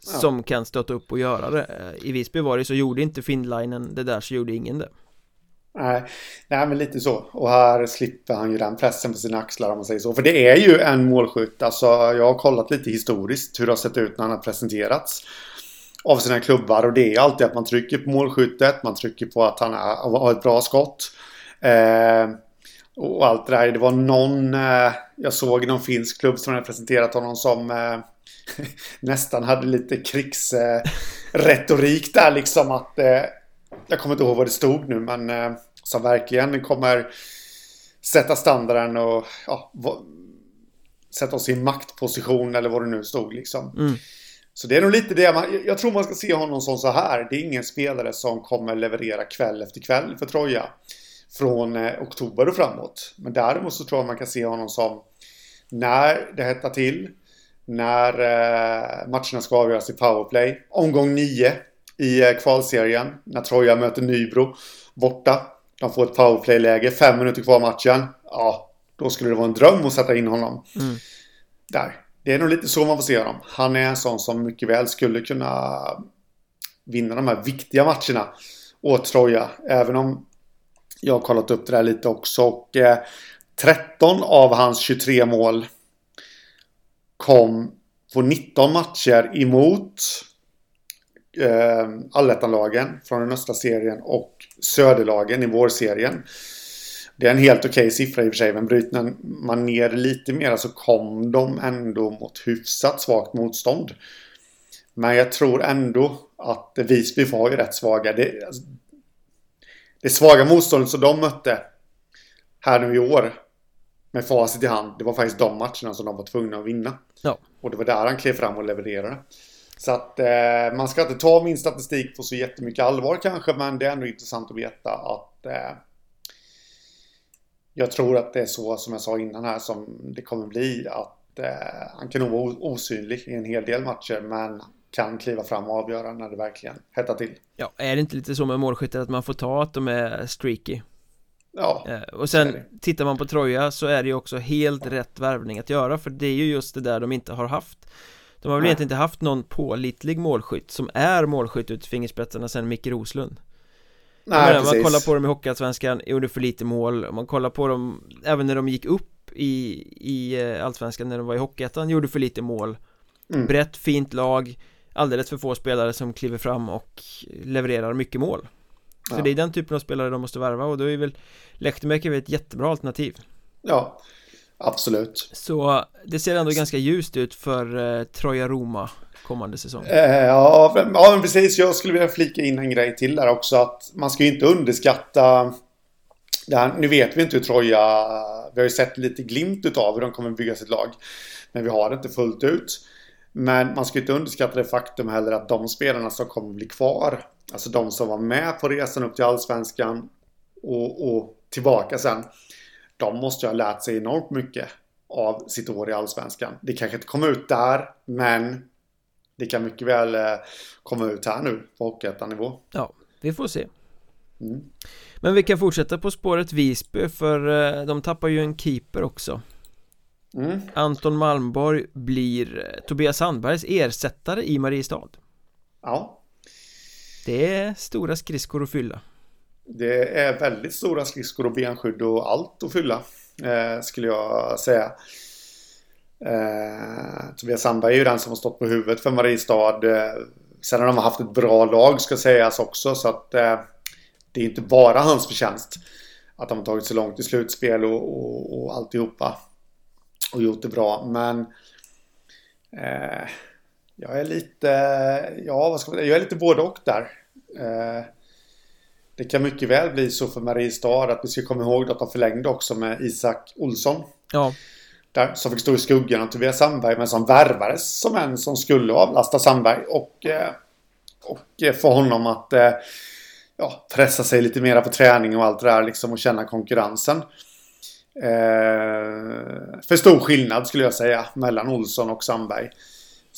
ja. som kan stötta upp och göra det. I Visby var det så gjorde inte Finnlinen det där så gjorde ingen det. Nej, nej, men lite så. Och här slipper han ju den pressen på sina axlar om man säger så. För det är ju en målskytt. Alltså, jag har kollat lite historiskt hur det har sett ut när han har presenterats av sina klubbar. Och det är alltid att man trycker på målskyttet. Man trycker på att han har ett bra skott. Eh, och allt det där. Det var någon, eh, jag såg någon finsk klubb som hade presenterat honom som eh, [laughs] nästan hade lite krigsretorik där liksom. Att eh, jag kommer inte ihåg vad det stod nu, men eh, som verkligen kommer sätta standarden och ja, sätta oss i maktposition eller vad det nu stod liksom. Mm. Så det är nog lite det man, jag tror man ska se honom som så här. Det är ingen spelare som kommer leverera kväll efter kväll för Troja. Från eh, oktober och framåt. Men däremot så tror jag man kan se honom som när det hettar till. När eh, matcherna ska avgöras i powerplay. Omgång 9 i eh, kvalserien när Troja möter Nybro borta. De får ett powerplay-läge, fem minuter kvar matchen. Ja, då skulle det vara en dröm att sätta in honom. Mm. Där. Det är nog lite så man får se honom. Han är en sån som mycket väl skulle kunna vinna de här viktiga matcherna åt Troja. Även om jag har kollat upp det där lite också. Och eh, 13 av hans 23 mål kom på 19 matcher emot eh, allettanlagen från den östra serien och söderlagen i vårserien. Det är en helt okej okay siffra i och för sig, men bryter man ner lite mer så kom de ändå mot hyfsat svagt motstånd. Men jag tror ändå att Visby var ju rätt svaga. Det, alltså, det svaga motståndet som de mötte här nu i år med facit i hand, det var faktiskt de matcherna som de var tvungna att vinna. Ja. Och det var där han klev fram och levererade. Så att eh, man ska inte ta min statistik på så jättemycket allvar kanske, men det är ändå intressant att veta att eh, jag tror att det är så som jag sa innan här som det kommer bli. Att eh, han kan nog vara osynlig i en hel del matcher, men kan kliva fram och avgöra när det verkligen hettar till. Ja, är det inte lite så med målskyttar att man får ta att de är streaky? Ja, eh, och sen tittar man på Troja så är det ju också helt rätt värvning att göra för det är ju just det där de inte har haft de har väl egentligen inte haft någon pålitlig målskytt som är målskytt ut fingerspetsarna sen Micke Roslund. Nej, menar, man kollar på dem i Hockeyallsvenskan, gjorde för lite mål. Man kollar på dem även när de gick upp i, i eh, Allsvenskan när de var i Hockeyettan, gjorde för lite mål. Mm. Brett, fint lag Alldeles för få spelare som kliver fram och levererar mycket mål. Så ja. det är den typen av spelare de måste värva och då är väl Lehtomäki ett jättebra alternativ. Ja Absolut. Så det ser ändå ganska ljust ut för eh, Troja Roma kommande säsong. Eh, ja, ja, men precis. Jag skulle vilja flika in en grej till där också. Att man ska ju inte underskatta... Här, nu vet vi inte hur Troja... Vi har ju sett lite glimt av hur de kommer bygga sitt lag. Men vi har det inte fullt ut. Men man ska inte underskatta det faktum heller att de spelarna som kommer bli kvar, alltså de som var med på resan upp till Allsvenskan och, och tillbaka sen, de måste ju ha lärt sig enormt mycket av sitt år i Allsvenskan. Det kanske inte kom ut där, men det kan mycket väl eh, komma ut här nu på Hockeyettan-nivå. Ja, vi får se. Mm. Men vi kan fortsätta på spåret Visby för eh, de tappar ju en keeper också. Mm. Anton Malmborg blir eh, Tobias Sandbergs ersättare i Mariestad. Ja. Det är stora skridskor att fylla. Det är väldigt stora skridskor och benskydd och allt att fylla. Eh, skulle jag säga. Eh, Tobias Sandberg är ju den som har stått på huvudet för Mariestad. Eh, sen har de haft ett bra lag ska sägas också. Så att eh, det är inte bara hans förtjänst. Att de har tagit så långt i slutspel och, och, och alltihopa. Och gjort det bra. Men eh, jag är lite, ja vad ska man säga, jag är lite både och där. Eh, det kan mycket väl bli så för Mariestad att vi ska komma ihåg att de förlängde också med Isak Olsson. Ja. Där, som fick stå i skuggan av Tobias Sandberg men som värvades som en som skulle avlasta Sandberg. Och, eh, och eh, få honom att eh, ja, pressa sig lite mera på träning och allt det där liksom och känna konkurrensen. Eh, för stor skillnad skulle jag säga mellan Olsson och Sandberg.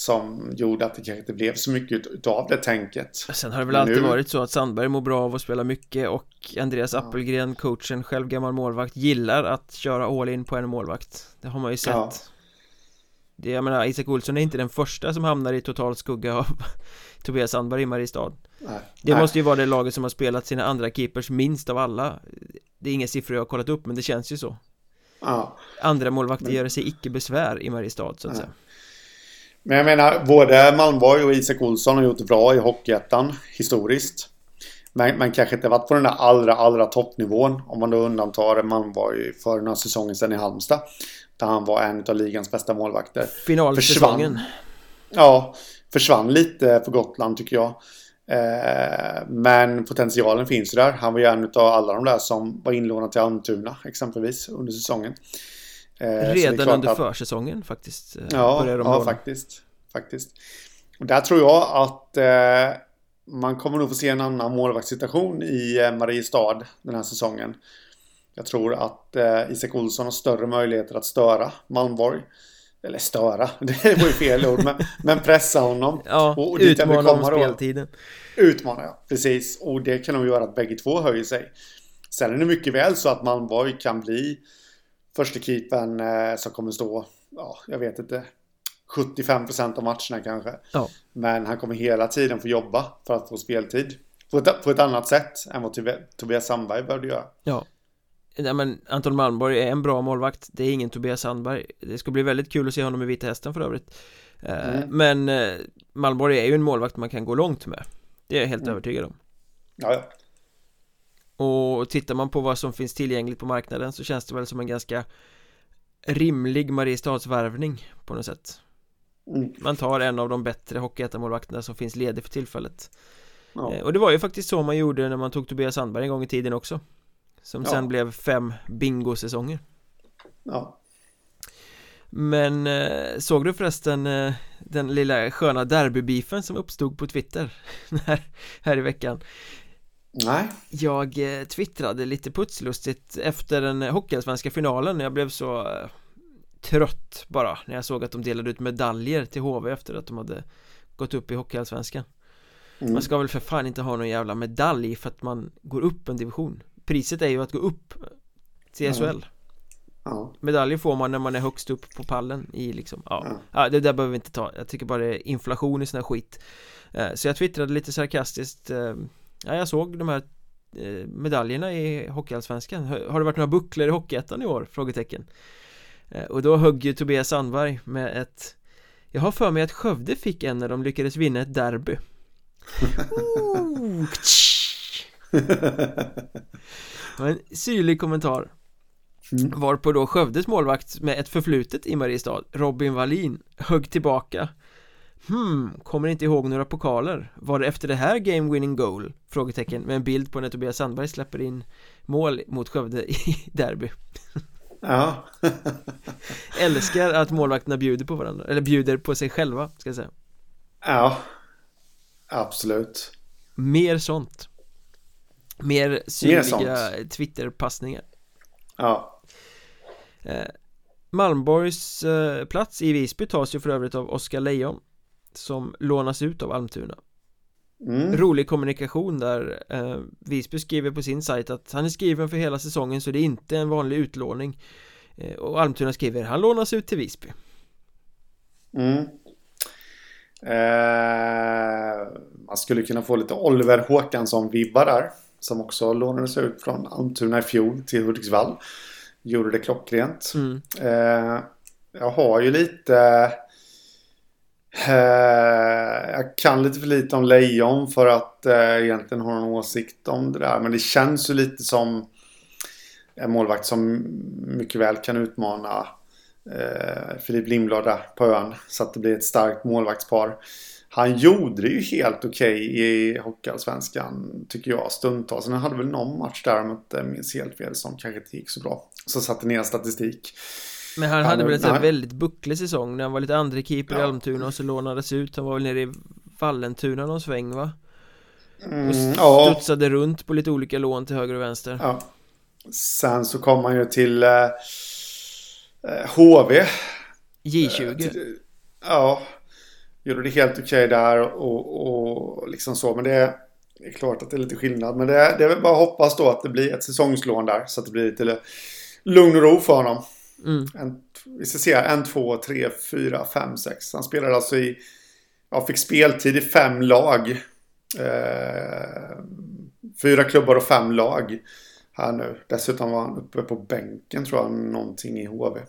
Som gjorde att det kanske inte blev så mycket utav det tänket. Sen har det väl alltid nu... varit så att Sandberg mår bra av att spela mycket och Andreas Appelgren, coachen, själv gammal målvakt, gillar att köra all in på en målvakt. Det har man ju sett. Ja. Det, jag menar, Isak Olsson är inte den första som hamnar i total skugga av [laughs] Tobias Sandberg i Mariestad. Nej. Det Nej. måste ju vara det laget som har spelat sina andra keepers minst av alla. Det är inga siffror jag har kollat upp, men det känns ju så. Ja. Andra målvakter men... gör sig icke besvär i Mariestad, så att Nej. säga. Men jag menar, både Malmborg och Isak Olsson har gjort det bra i Hockeyettan historiskt. Men, men kanske inte varit på den där allra, allra toppnivån. Om man då undantar Malmborg för några säsonger sedan i Halmstad. Där han var en av ligans bästa målvakter. Finalsäsongen. Ja, försvann lite på Gotland tycker jag. Eh, men potentialen finns ju där. Han var ju en av alla de där som var inlånade till Almtuna exempelvis under säsongen. Eh, Redan under att, försäsongen faktiskt. Eh, ja, ja faktiskt. faktiskt. Och där tror jag att eh, man kommer nog få se en annan målvaktssituation i eh, Mariestad den här säsongen. Jag tror att eh, Isak Olsson har större möjligheter att störa Malmborg. Eller störa, [laughs] det var ju fel ord, men, men pressa honom. Ja, och, och utmana om speltiden. Utmana, ja. Precis. Och det kan nog göra att bägge två höjer sig. Sen är det mycket väl så att Malmborg kan bli första keepern eh, som kommer stå, ja, jag vet inte, 75% av matcherna kanske. Ja. Men han kommer hela tiden få jobba för att få speltid. På ett, på ett annat sätt än vad Tobias Sandberg behövde göra. Ja. Ja, men Anton Malmborg är en bra målvakt Det är ingen Tobias Sandberg Det ska bli väldigt kul att se honom i Vita Hästen för övrigt eh, mm. Men eh, Malmborg är ju en målvakt man kan gå långt med Det är jag helt mm. övertygad om ja, ja. Och tittar man på vad som finns tillgängligt på marknaden så känns det väl som en ganska rimlig Mariestadsvärvning på något sätt mm. Man tar en av de bättre hockeyettan som finns ledig för tillfället ja. Eh, och det var ju faktiskt så man gjorde när man tog Tobias Sandberg en gång i tiden också Som ja. sen blev fem bingosäsonger Ja Men eh, såg du förresten eh, den lilla sköna derbybeefen som uppstod på Twitter [laughs] här, här i veckan Nej Jag eh, twittrade lite putslustigt efter den hockeyallsvenska finalen Jag blev så eh, trött bara när jag såg att de delade ut medaljer till HV efter att de hade gått upp i hockeyallsvenskan mm. Man ska väl för fan inte ha någon jävla medalj för att man går upp en division Priset är ju att gå upp till SHL mm. Ja. Medaljer får man när man är högst upp på pallen i liksom, ja. ja. ja det där behöver vi inte ta Jag tycker bara det är inflation i sån här skit eh, Så jag twittrade lite sarkastiskt Ja, jag såg de här eh, medaljerna i Hockeyallsvenskan. Har det varit några bucklor i Hockeyettan i år? Frågetecken. Eh, Och då högg ju Tobias Sandberg med ett Jag har för mig att Skövde fick en när de lyckades vinna ett derby. [laughs] En syrlig kommentar. Mm. Varpå då Skövdes målvakt med ett förflutet i Mariestad Robin Wallin högg tillbaka Hmm, kommer inte ihåg några pokaler. Var det efter det här game winning goal? Frågetecken med en bild på när Tobias Sandberg släpper in mål mot Skövde i [laughs] derby. Ja. [laughs] Älskar att målvakterna bjuder på varandra Eller bjuder på sig själva, ska jag säga. Ja. Absolut. Mer sånt. Mer synliga Twitterpassningar. Ja. Eh, Malmborgs eh, plats i Visby tas ju för övrigt av Oskar Lejon som lånas ut av Almtuna mm. Rolig kommunikation där eh, Visby skriver på sin sajt att han är skriven för hela säsongen så det är inte en vanlig utlåning eh, Och Almtuna skriver han lånas ut till Visby mm. eh, Man skulle kunna få lite Oliver Håkansson-vibbar där Som också lånades ut från Almtuna i fjol till Hudiksvall Gjorde det klockrent mm. Eh, jag har ju lite Eh, jag kan lite för lite om lejon för att eh, egentligen ha någon åsikt om det där. Men det känns ju lite som en målvakt som mycket väl kan utmana eh, Filip Lindblad där på ön. Så att det blir ett starkt målvaktspar. Han gjorde det ju helt okej okay i Hockeyallsvenskan tycker jag stundtals. Han hade väl någon match där om jag inte minns helt fel som kanske inte gick så bra. Så satte ner statistik. Men han, hade väl en väldigt bucklig säsong när han var lite andra keeper ja. i Almtuna och så lånades ut. Han var väl nere i Vallentuna någon sväng va? Mm, och studsade ja. runt på lite olika lån till höger och vänster. Ja. Sen så kom han ju till eh, HV. Eh, J20. Eh, till, ja. Gjorde det helt okej okay där och, och liksom så. Men det är, det är klart att det är lite skillnad. Men det är, det är väl bara att hoppas då att det blir ett säsongslån där. Så att det blir lite lugn och ro för honom. Mm. En, vi ska se En, två, tre, fyra, fem, sex. Han spelade alltså i... Ja, fick speltid i fem lag. Eh, fyra klubbar och fem lag här nu. Dessutom var han uppe på bänken tror jag, någonting i HV.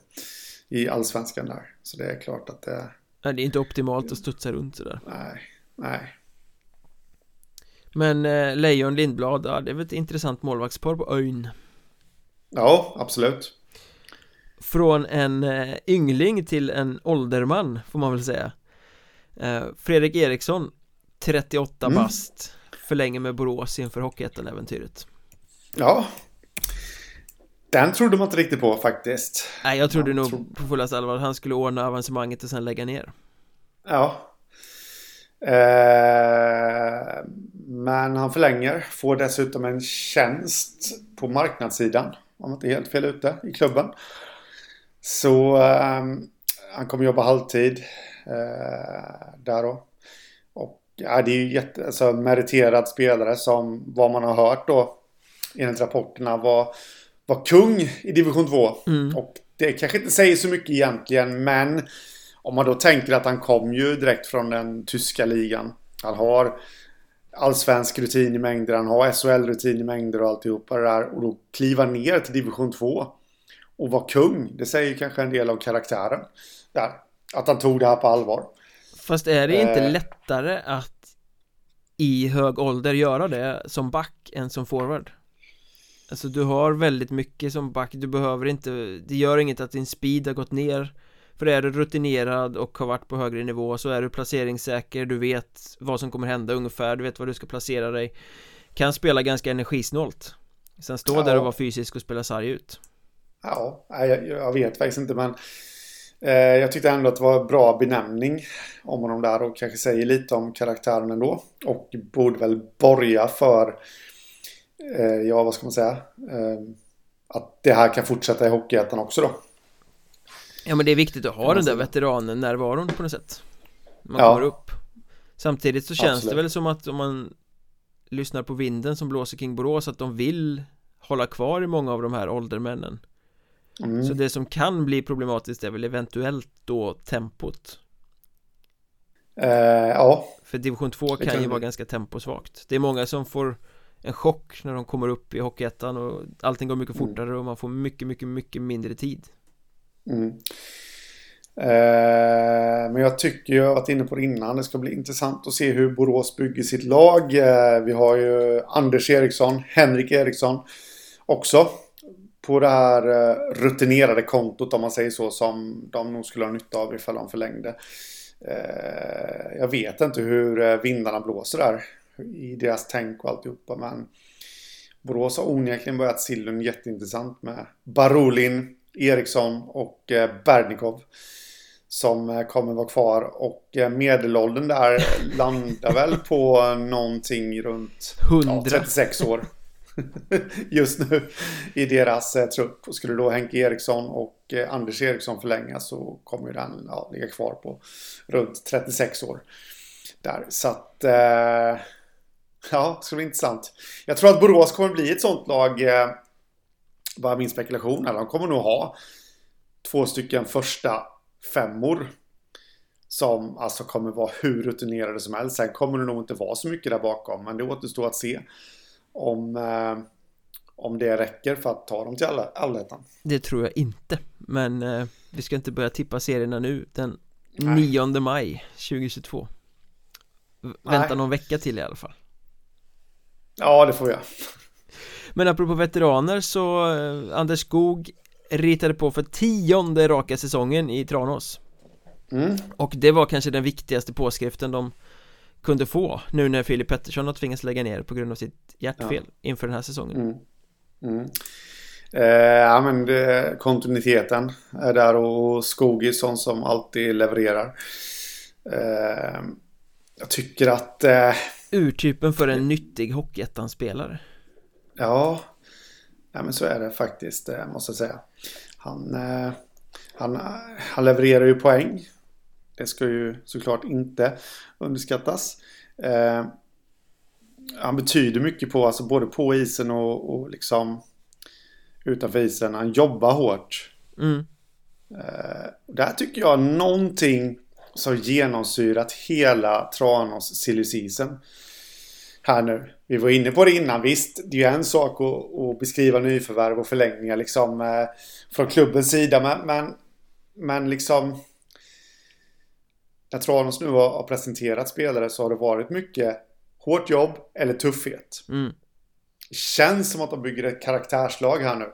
I allsvenskan där. Så det är klart att det... Nej, det är inte optimalt att studsa runt sådär. Nej, nej. Men eh, Lejon Lindblad, ja, det är väl ett intressant målvaktspar på ön. Ja, absolut. Från en eh, yngling till en ålderman, får man väl säga. Eh, Fredrik Eriksson, 38 mm. bast, förlänger med Borås inför Hockeyettan-äventyret. Ja. Den trodde man inte riktigt på faktiskt. Nej, jag trodde jag nog tro... på fullaste allvar att han skulle ordna avancemanget och sen lägga ner. Ja. Eh, men han förlänger, får dessutom en tjänst på marknadssidan. Om man inte är helt fel ute i klubben. Så eh, han kommer jobba halvtid eh, där då. Och ja, det är ju jätte, alltså, meriterad spelare som vad man har hört då enligt rapporterna var, var kung i division 2. Mm. Och det kanske inte säger så mycket egentligen men om man då tänker att han kom ju direkt från den tyska ligan. Han har allsvensk rutin i mängder, han har SHL-rutin i mängder och alltihopa det där. Och då kliva ner till division 2 och vara kung. Det säger kanske en del av karaktären där. Att han tog det här på allvar. Fast är det inte eh. lättare att i hög ålder göra det som back än som forward? Alltså du har väldigt mycket som back, du behöver inte Det gör inget att din speed har gått ner För är du rutinerad och har varit på högre nivå så är du placeringssäker, du vet vad som kommer hända ungefär, du vet vad du ska placera dig Kan spela ganska energisnålt Sen stå ja. där och vara fysisk och spela sarg ut Ja, jag, jag vet faktiskt inte men eh, Jag tyckte ändå att det var bra benämning om honom där och kanske säger lite om karaktären ändå och borde väl borga för eh, ja, vad ska man säga? Eh, att det här kan fortsätta i Hockeyettan också då. Ja, men det är viktigt att ha den där veteranen närvaron på något sätt. Man ja. kommer upp. Samtidigt så känns Absolut. det väl som att om man lyssnar på vinden som blåser kring Borås att de vill hålla kvar i många av de här åldermännen. Mm. Så det som kan bli problematiskt är väl eventuellt då tempot. Uh, ja. För division 2 kan, kan ju vara ganska temposvagt. Det är många som får en chock när de kommer upp i Hockeyettan och allting går mycket mm. fortare mm. och man får mycket, mycket, mycket mindre tid. Mm. Eh, men jag tycker jag har varit inne på det innan. Det ska bli intressant att se hur Borås bygger sitt lag. Eh, vi har ju Anders Eriksson, Henrik Eriksson också på det här eh, rutinerade kontot om man säger så som de nog skulle ha nytta av ifall de förlängde. Eh, jag vet inte hur eh, vindarna blåser där i deras tänk och alltihopa. Men Borås har onekligen börjat sillen jätteintressant med Barolin, Eriksson och Bernikov. Som kommer vara kvar och medelåldern där landar väl på någonting runt ja, 36 år. [laughs] Just nu i deras eh, trupp. Och skulle då Henke Eriksson och eh, Anders Eriksson förlängas så kommer den ja, ligga kvar på runt 36 år. Där. Så att eh, Ja, det ska bli intressant. Jag tror att Borås kommer bli ett sånt lag. Eh, bara min spekulation. Eller de kommer nog ha två stycken första femmor. Som alltså kommer vara hur rutinerade som helst. Sen kommer det nog inte vara så mycket där bakom. Men det återstår att se. Om, eh, om det räcker för att ta dem till allettan. Det tror jag inte. Men eh, vi ska inte börja tippa serierna nu. Den Nej. 9 maj 2022. Vänta Nej. någon vecka till i alla fall. Ja, det får jag [laughs] Men apropå veteraner så eh, Anders Skog ritade på för tionde raka säsongen i Tranås mm. Och det var kanske den viktigaste påskriften de kunde få nu när Filip Pettersson har tvingats lägga ner på grund av sitt hjärtfel ja. inför den här säsongen. Mm. Mm. Eh, ja men det, kontinuiteten är där och Skog är sån som alltid levererar. Eh, jag tycker att... Eh, Urtypen för en nyttig Hockeyettan-spelare. Ja, ja, men så är det faktiskt, eh, måste jag säga. Han, eh, han, han levererar ju poäng. Det ska ju såklart inte underskattas. Eh, han betyder mycket på, alltså både på isen och, och liksom utanför isen. Han jobbar hårt. Mm. Eh, där tycker jag någonting som genomsyrat hela Tranås silly. Här nu. Vi var inne på det innan. Visst, det är ju en sak att, att beskriva nyförvärv och förlängningar liksom eh, från klubbens sida. Men, men, men liksom när Tranås nu har presenterat spelare så har det varit mycket hårt jobb eller tuffhet. Mm. Känns som att de bygger ett karaktärslag här nu.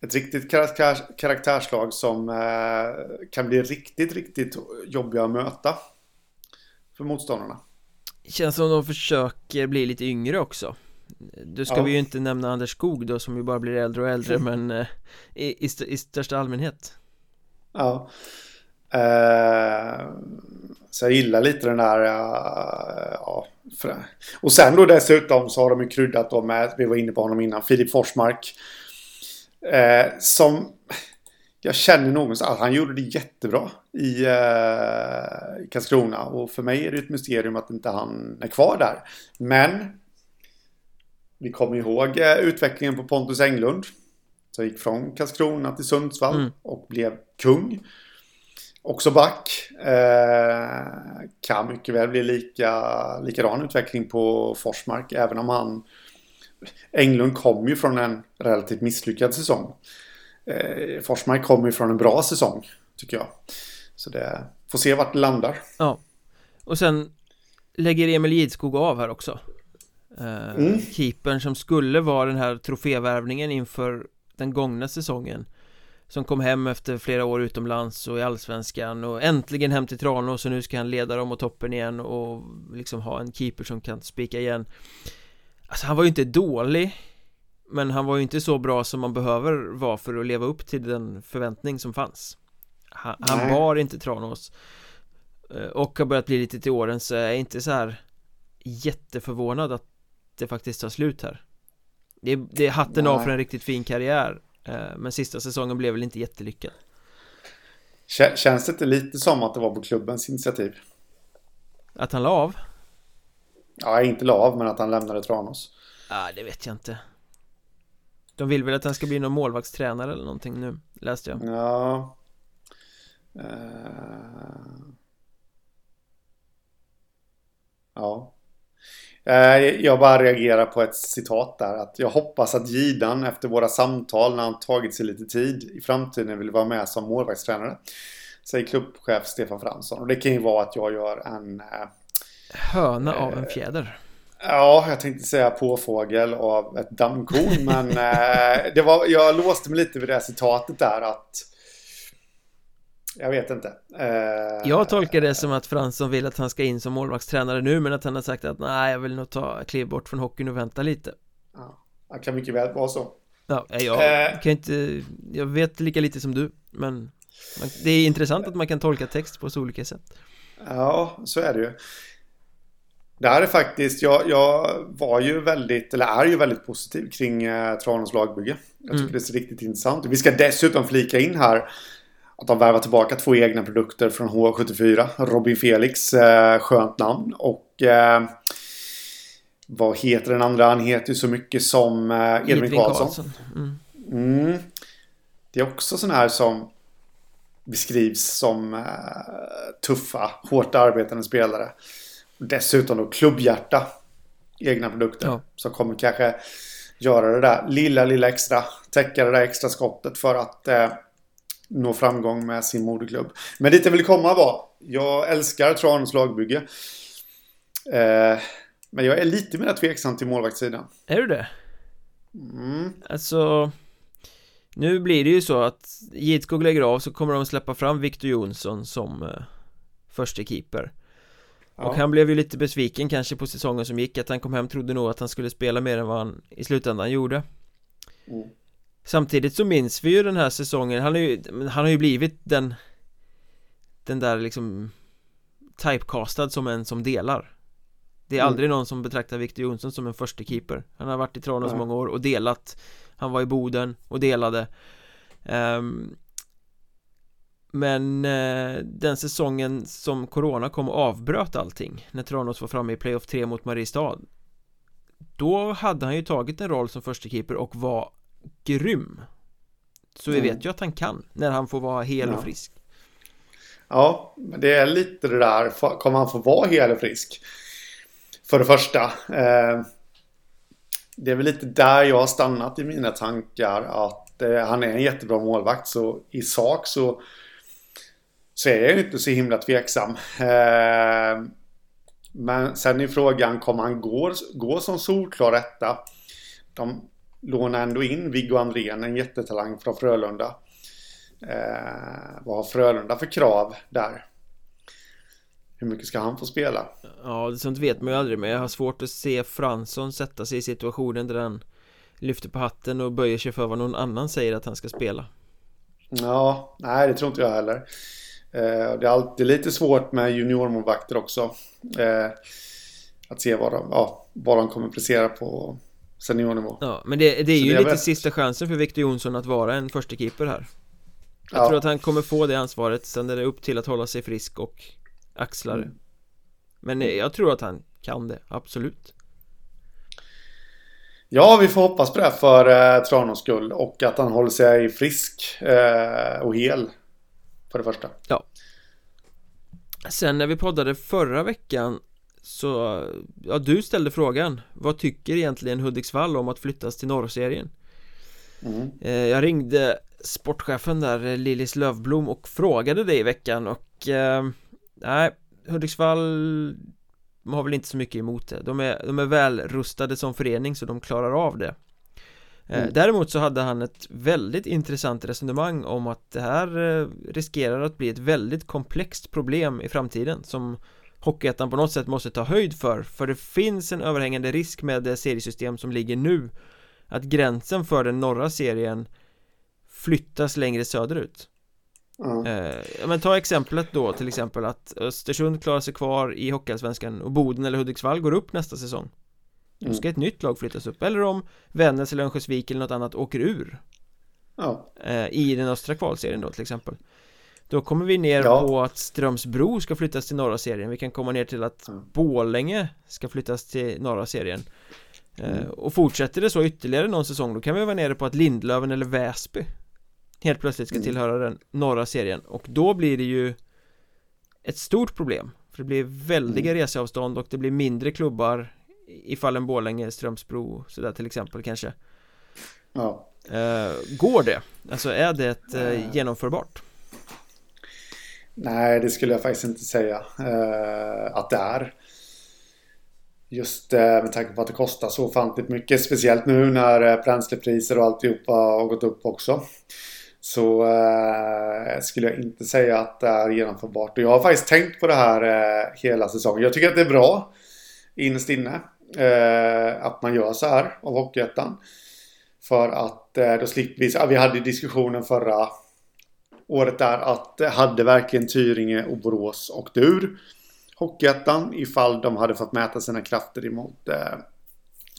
Ett riktigt karaktärs, karaktärslag som eh, kan bli riktigt, riktigt jobbiga att möta. För motståndarna. Känns som de försöker bli lite yngre också. Då ska ja. vi ju inte nämna Anders Skog då som ju bara blir äldre och äldre [laughs] men eh, i, i, i största allmänhet. Ja. Eh, så jag gillar lite den där, uh, ja. Och sen då dessutom så har de ju kryddat då med, vi var inne på honom innan, Filip Forsmark. Uh, som jag känner någonstans att han gjorde det jättebra i uh, Karlskrona. Och för mig är det ett mysterium att inte han är kvar där. Men vi kommer ihåg utvecklingen på Pontus Englund. Som gick från Karlskrona till Sundsvall mm. och blev kung. Också back. Eh, kan mycket väl bli lika, likadan utveckling på Forsmark. Även om han... Englund kom ju från en relativt misslyckad säsong. Eh, Forsmark kom ju från en bra säsong, tycker jag. Så det får se vart det landar. Ja. Och sen lägger Emil Gidskog av här också. Eh, mm. Keepern som skulle vara den här trofévärvningen inför den gångna säsongen som kom hem efter flera år utomlands och i allsvenskan och äntligen hem till Tranås och nu ska han leda dem mot toppen igen och liksom ha en keeper som kan spika igen. Alltså han var ju inte dålig Men han var ju inte så bra som man behöver vara för att leva upp till den förväntning som fanns. Han, han bar inte Tranås eh, Och har börjat bli lite till åren så jag är inte så här Jätteförvånad att det faktiskt tar slut här. Det är, det är hatten Nej. av för en riktigt fin karriär men sista säsongen blev väl inte jättelyckad. Känns det inte lite som att det var på klubbens initiativ? Att han la av? Ja, inte la av, men att han lämnade Tranås. Ja, det vet jag inte. De vill väl att han ska bli någon målvaktstränare eller någonting nu, läste jag. Ja. Uh... Ja. Eh, jag bara reagerar på ett citat där. Att jag hoppas att Gidan efter våra samtal när han tagit sig lite tid i framtiden vill vara med som målvaktstränare. Säger klubbchef Stefan Fransson. Och det kan ju vara att jag gör en... Eh, Höna av en fjäder. Ja, jag tänkte säga påfågel av ett dammkorn. men eh, det var, jag låste mig lite vid det citatet där att jag vet inte. Uh, Jag tolkar det som att Fransson vill att han ska in som målvaktstränare nu Men att han har sagt att nej jag vill nog ta kliv bort från hockeyn och vänta lite. Ja, det kan mycket väl vara så. Ja, jag uh, kan inte Jag vet lika lite som du Men det är intressant att man kan tolka text på så olika sätt. Ja, så är det ju. Det här är faktiskt, jag, jag var ju väldigt, eller är ju väldigt positiv kring eh, Tranås lagbygge. Jag tycker mm. det är riktigt intressant. Vi ska dessutom flika in här att de värvar tillbaka två egna produkter från H74. Robin Felix, eh, skönt namn. Och eh, vad heter den andra? Han heter ju så mycket som eh, Edvin Karlsson. Karlsson. Mm. Mm. Det är också sån här som beskrivs som eh, tuffa, hårt arbetande spelare. Dessutom då klubbhjärta. Egna produkter. Ja. Som kommer kanske göra det där lilla, lilla extra. Täcka det där extra skottet för att eh, nå framgång med sin moderklubb. Men dit jag vill komma var, jag älskar Tranås lagbygge. Eh, men jag är lite mer tveksam till målvaktssidan. Är du det? Mm. Alltså Nu blir det ju så att Gidskog lägger av så kommer de släppa fram Victor Jonsson som eh, första keeper Och han blev ju lite besviken kanske på säsongen som gick Att han kom hem trodde nog att han skulle spela mer än vad han i slutändan gjorde mm. Samtidigt så minns vi ju den här säsongen Han, är ju, han har ju blivit den Den där liksom Typecastad som en som delar. Det är mm. aldrig någon som betraktar Victor Jonsson som en första keeper. Han har varit i Tranås många år och delat. Han var i Boden och delade. Um, men eh, den säsongen som Corona kom och avbröt allting När Tranås var framme i playoff 3 mot Mariestad Då hade han ju tagit en roll som första keeper och var grym Så vi mm. vet ju att han kan när han får vara hel ja. och frisk Ja, men det är lite det där Kommer han få vara hel och frisk? För det första eh, Det är väl lite där jag har stannat i mina tankar att eh, han är en jättebra målvakt så i sak så så är jag inte så himla tveksam. Eh, men sen är frågan, kommer han gå, gå som solklar etta? De lånar ändå in Viggo Andrén, en jättetalang från Frölunda. Eh, vad har Frölunda för krav där? Hur mycket ska han få spela? Ja, sånt vet man ju aldrig men jag har svårt att se Fransson sätta sig i situationen där han lyfter på hatten och böjer sig för vad någon annan säger att han ska spela. Ja, nej det tror inte jag heller. Eh, det är alltid lite svårt med juniormålvakter också. Eh, att se vad de, ja, vad de kommer prestera på seniornivå. Ja, men det, det är Så ju det lite vet. sista chansen för Victor Jonsson att vara en första keeper här. Jag ja. tror att han kommer få det ansvaret, sen är det upp till att hålla sig frisk och axla det. Mm. Men jag tror att han kan det, absolut. Ja, vi får hoppas på det för eh, Tranås skull och att han håller sig frisk eh, och hel för det första Ja Sen när vi poddade förra veckan så, ja du ställde frågan Vad tycker egentligen Hudiksvall om att flyttas till norrserien? Mm. Eh, jag ringde sportchefen där, Lillis Lövblom och frågade det i veckan och eh, Nej, Hudiksvall har väl inte så mycket emot det De är, de är väl rustade som förening så de klarar av det Eh, mm. Däremot så hade han ett väldigt intressant resonemang om att det här eh, riskerar att bli ett väldigt komplext problem i framtiden som Hockeyettan på något sätt måste ta höjd för för det finns en överhängande risk med det seriesystem som ligger nu att gränsen för den norra serien flyttas längre söderut mm. eh, men ta exemplet då till exempel att Östersund klarar sig kvar i Hockeyallsvenskan och Boden eller Hudiksvall går upp nästa säsong då ska mm. ett nytt lag flyttas upp eller om Vännäs eller Örnsköldsvik eller något annat åker ur ja. eh, I den östra kvalserien då till exempel Då kommer vi ner ja. på att Strömsbro ska flyttas till norra serien Vi kan komma ner till att mm. Bålänge ska flyttas till norra serien eh, mm. Och fortsätter det så ytterligare någon säsong Då kan vi vara nere på att Lindlöven eller Väsby Helt plötsligt ska mm. tillhöra den norra serien Och då blir det ju Ett stort problem För det blir väldiga mm. reseavstånd och det blir mindre klubbar ifall en Borlänge, Strömsbro sådär till exempel kanske Ja eh, Går det? Alltså är det ett, eh, genomförbart? Nej, det skulle jag faktiskt inte säga eh, att det är. Just eh, med tanke på att det kostar så ofantligt mycket. Speciellt nu när eh, bränslepriser och alltihopa har gått upp också. Så eh, skulle jag inte säga att det är genomförbart. Och jag har faktiskt tänkt på det här eh, hela säsongen. Jag tycker att det är bra innerst inne. Eh, att man gör så här av Hockeyettan. För att eh, då slipper vi, ja, vi hade diskussionen förra året där att hade verkligen Tyringe och Borås åkt ur Hockeyettan ifall de hade fått mäta sina krafter emot eh,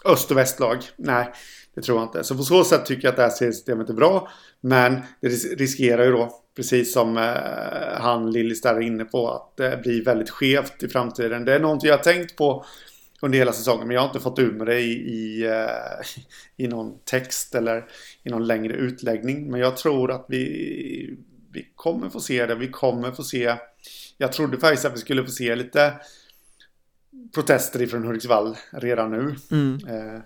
öst och västlag? Nej, det tror jag inte. Så på så sätt tycker jag att det här systemet är bra. Men det riskerar ju då, precis som eh, han Lillis där är inne på, att det eh, blir väldigt skevt i framtiden. Det är något jag har tänkt på under hela säsongen. Men jag har inte fått ur med det i, i, eh, [laughs] i någon text eller i någon längre utläggning. Men jag tror att vi, vi kommer få se det. Vi kommer få se. Jag trodde faktiskt att vi skulle få se lite protester ifrån Hudiksvall redan nu. Mm. Uh,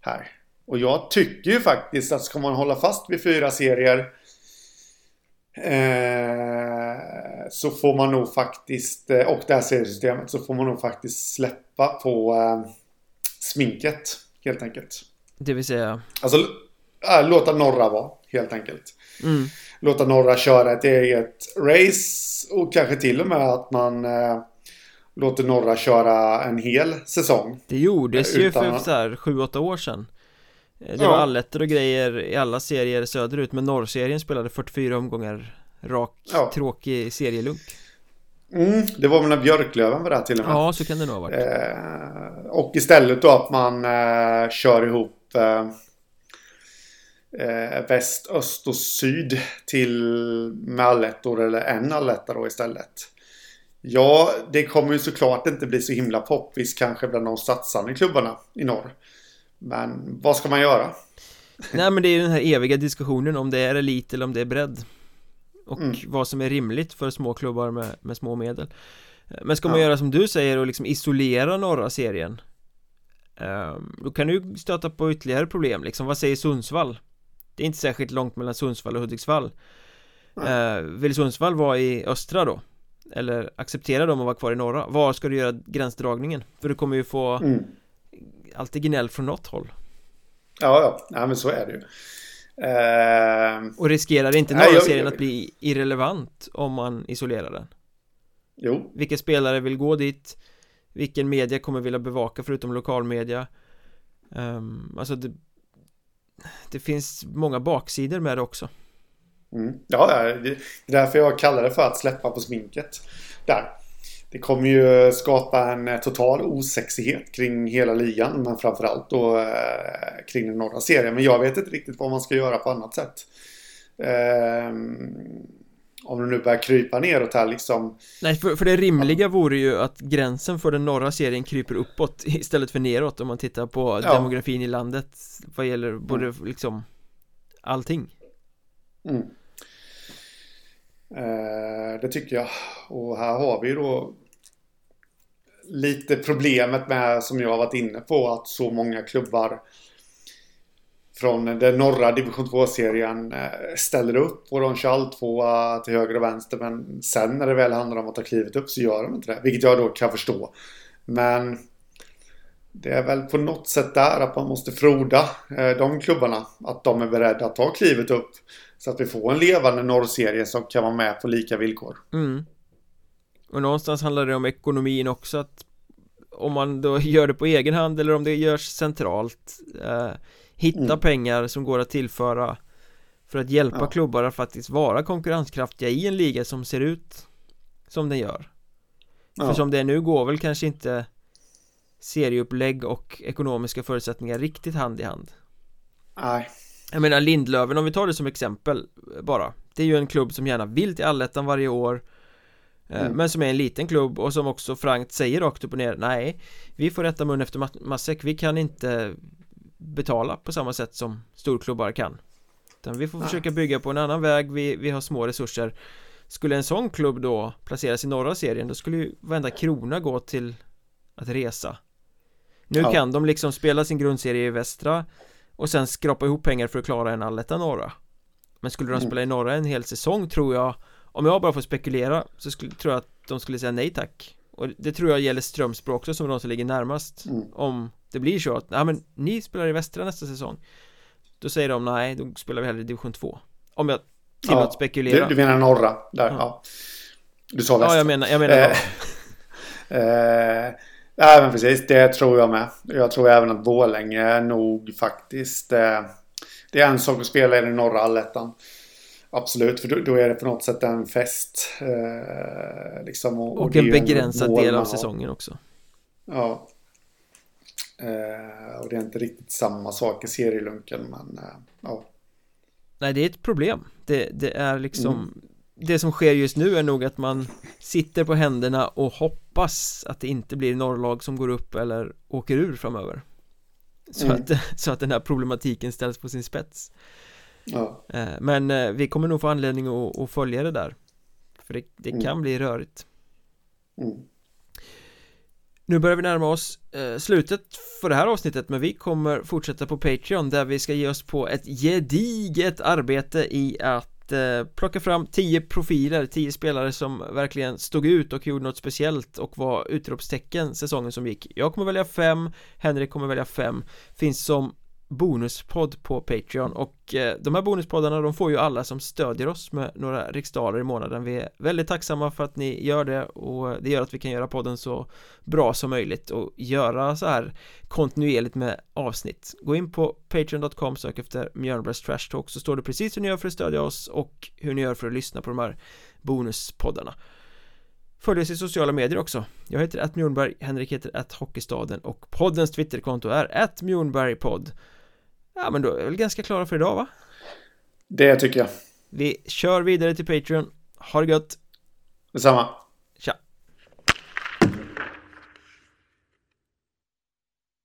här. Och jag tycker ju faktiskt att ska man hålla fast vid fyra serier Eh, så får man nog faktiskt, eh, och det här seriesystemet, så får man nog faktiskt släppa på eh, sminket helt enkelt. Det vill säga? Alltså äh, låta norra vara helt enkelt. Mm. Låta norra köra ett eget race och kanske till och med att man eh, låter norra köra en hel säsong. Det gjordes ju för så här 7-8 år sedan Det ja. var allettor och grejer i alla serier söderut Men norrserien spelade 44 omgångar rak, ja. tråkig serielunk Mm, det var väl när Björklöven var där till och med. Ja, så kan det nog ha varit. Eh, och istället då att man eh, kör ihop eh, eh väst, öst och syd till med allettor eller en alletta då istället. Ja, det kommer ju såklart inte bli så himla poppis kanske bland de satsande klubbarna i norr. Men vad ska man göra? [laughs] Nej men det är ju den här eviga diskussionen om det är elit eller om det är bredd och mm. vad som är rimligt för små klubbar med, med små medel Men ska man ja. göra som du säger och liksom isolera norra serien um, Då kan du stöta på ytterligare problem liksom, vad säger Sundsvall? Det är inte särskilt långt mellan Sundsvall och Hudiksvall uh, Vill Sundsvall vara i östra då? Eller acceptera dem att vara kvar i norra? Var ska du göra gränsdragningen? För du kommer ju få mm. alltid gnäll från något håll Ja, ja, ja men så är det ju Uh, och riskerar inte norra serien att bli irrelevant om man isolerar den? Jo Vilka spelare vill gå dit? Vilken media kommer vilja bevaka förutom lokalmedia? Um, alltså det, det finns många baksidor med det också mm. Ja, det är därför jag kallar det för att släppa på sminket Där det kommer ju skapa en total osexighet kring hela ligan men framförallt då eh, kring den norra serien. Men jag vet inte riktigt vad man ska göra på annat sätt. Eh, om det nu börjar krypa neråt här liksom. Nej, för, för det rimliga vore ju att gränsen för den norra serien kryper uppåt [laughs] istället för neråt om man tittar på ja. demografin i landet vad gäller både mm. liksom allting. Mm. Eh, det tycker jag. Och här har vi då lite problemet med, som jag har varit inne på, att så många klubbar från den norra division 2-serien eh, ställer upp och de kör allt två till höger och vänster. Men sen när det väl handlar om att ta klivet upp så gör de inte det. Vilket jag då kan förstå. Men det är väl på något sätt där att man måste froda eh, de klubbarna. Att de är beredda att ta klivet upp. Så att vi får en levande norrserie som kan vara med på lika villkor. Mm. Och någonstans handlar det om ekonomin också att om man då gör det på egen hand eller om det görs centralt eh, hitta mm. pengar som går att tillföra för att hjälpa ja. klubbar att faktiskt vara konkurrenskraftiga i en liga som ser ut som den gör ja. för som det är nu går väl kanske inte serieupplägg och ekonomiska förutsättningar riktigt hand i hand nej jag menar Lindlöven om vi tar det som exempel bara det är ju en klubb som gärna vill till allettan varje år Eh, mm. Men som är en liten klubb och som också frankt säger rakt upp och ner Nej Vi får rätta mun efter matsäck Vi kan inte Betala på samma sätt som storklubbar kan Utan vi får Nej. försöka bygga på en annan väg vi, vi har små resurser Skulle en sån klubb då placeras i norra serien Då skulle ju varenda krona gå till Att resa Nu ja. kan de liksom spela sin grundserie i västra Och sen skrapa ihop pengar för att klara en alletta norra Men skulle de mm. spela i norra en hel säsong tror jag om jag bara får spekulera så skulle, tror jag att de skulle säga nej tack Och det tror jag gäller Strömsbro också som de som ligger närmast mm. Om det blir så att, nej men ni spelar i Västra nästa säsong Då säger de nej, då spelar vi hellre i division 2 Om jag tillåts ja, spekulera du, du menar norra, där, ja. ja. Du sa västra Ja, jag menar, jag menar eh, [laughs] eh, Nej men precis, det tror jag med Jag tror även att Borlänge nog faktiskt eh, Det är en sak att spela i den norra allettan Absolut, för då, då, är det på något sätt en fest. Eh, liksom, och, och, och en begränsad del av säsongen också. Ja. Eh, och det är inte riktigt samma sak i serielunken, men eh, ja. Nej, det är ett problem. Det, det är liksom mm. Det som sker just nu är nog att man sitter på händerna och hoppas att det inte blir norrlag som går upp eller åker ur framöver. Så, mm. att, [laughs] så att den här problematiken ställs på sin spets. Ja. Eh, men eh, vi kommer nog få anledning att, att följa det där För det, det mm. kan bli rörigt mm. Nu börjar vi närma oss eh, slutet för det här avsnittet men vi kommer fortsätta på Patreon där vi ska ge oss på ett gediget arbete i att eh, plocka fram 10 profiler, 10 spelare som verkligen stod ut och gjorde något speciellt och var utropstecken säsongen som gick. Jag kommer välja 5, Henrik kommer välja 5 Finns som bonuspodd på Patreon och eh, de här bonuspoddarna de får ju alla som stödjer oss med några riksdaler i månaden. Vi är väldigt tacksamma för att ni gör det och det gör att vi kan göra podden så bra som möjligt och göra så här kontinuerligt med avsnitt. Gå in på patreon.com, sök efter Mjölnbergs Trash Talk så står det precis hur ni gör för att stödja oss och hur ni gör för att lyssna på de här bonuspoddarna. Följ oss i sociala medier också. Jag heter att Mjornberg, Henrik heter att Hockeystaden och poddens Twitterkonto är att Mjornbergpodd Ja men då är vi väl ganska klara för idag va? Det tycker jag. Vi kör vidare till Patreon. Ha det gött. Detsamma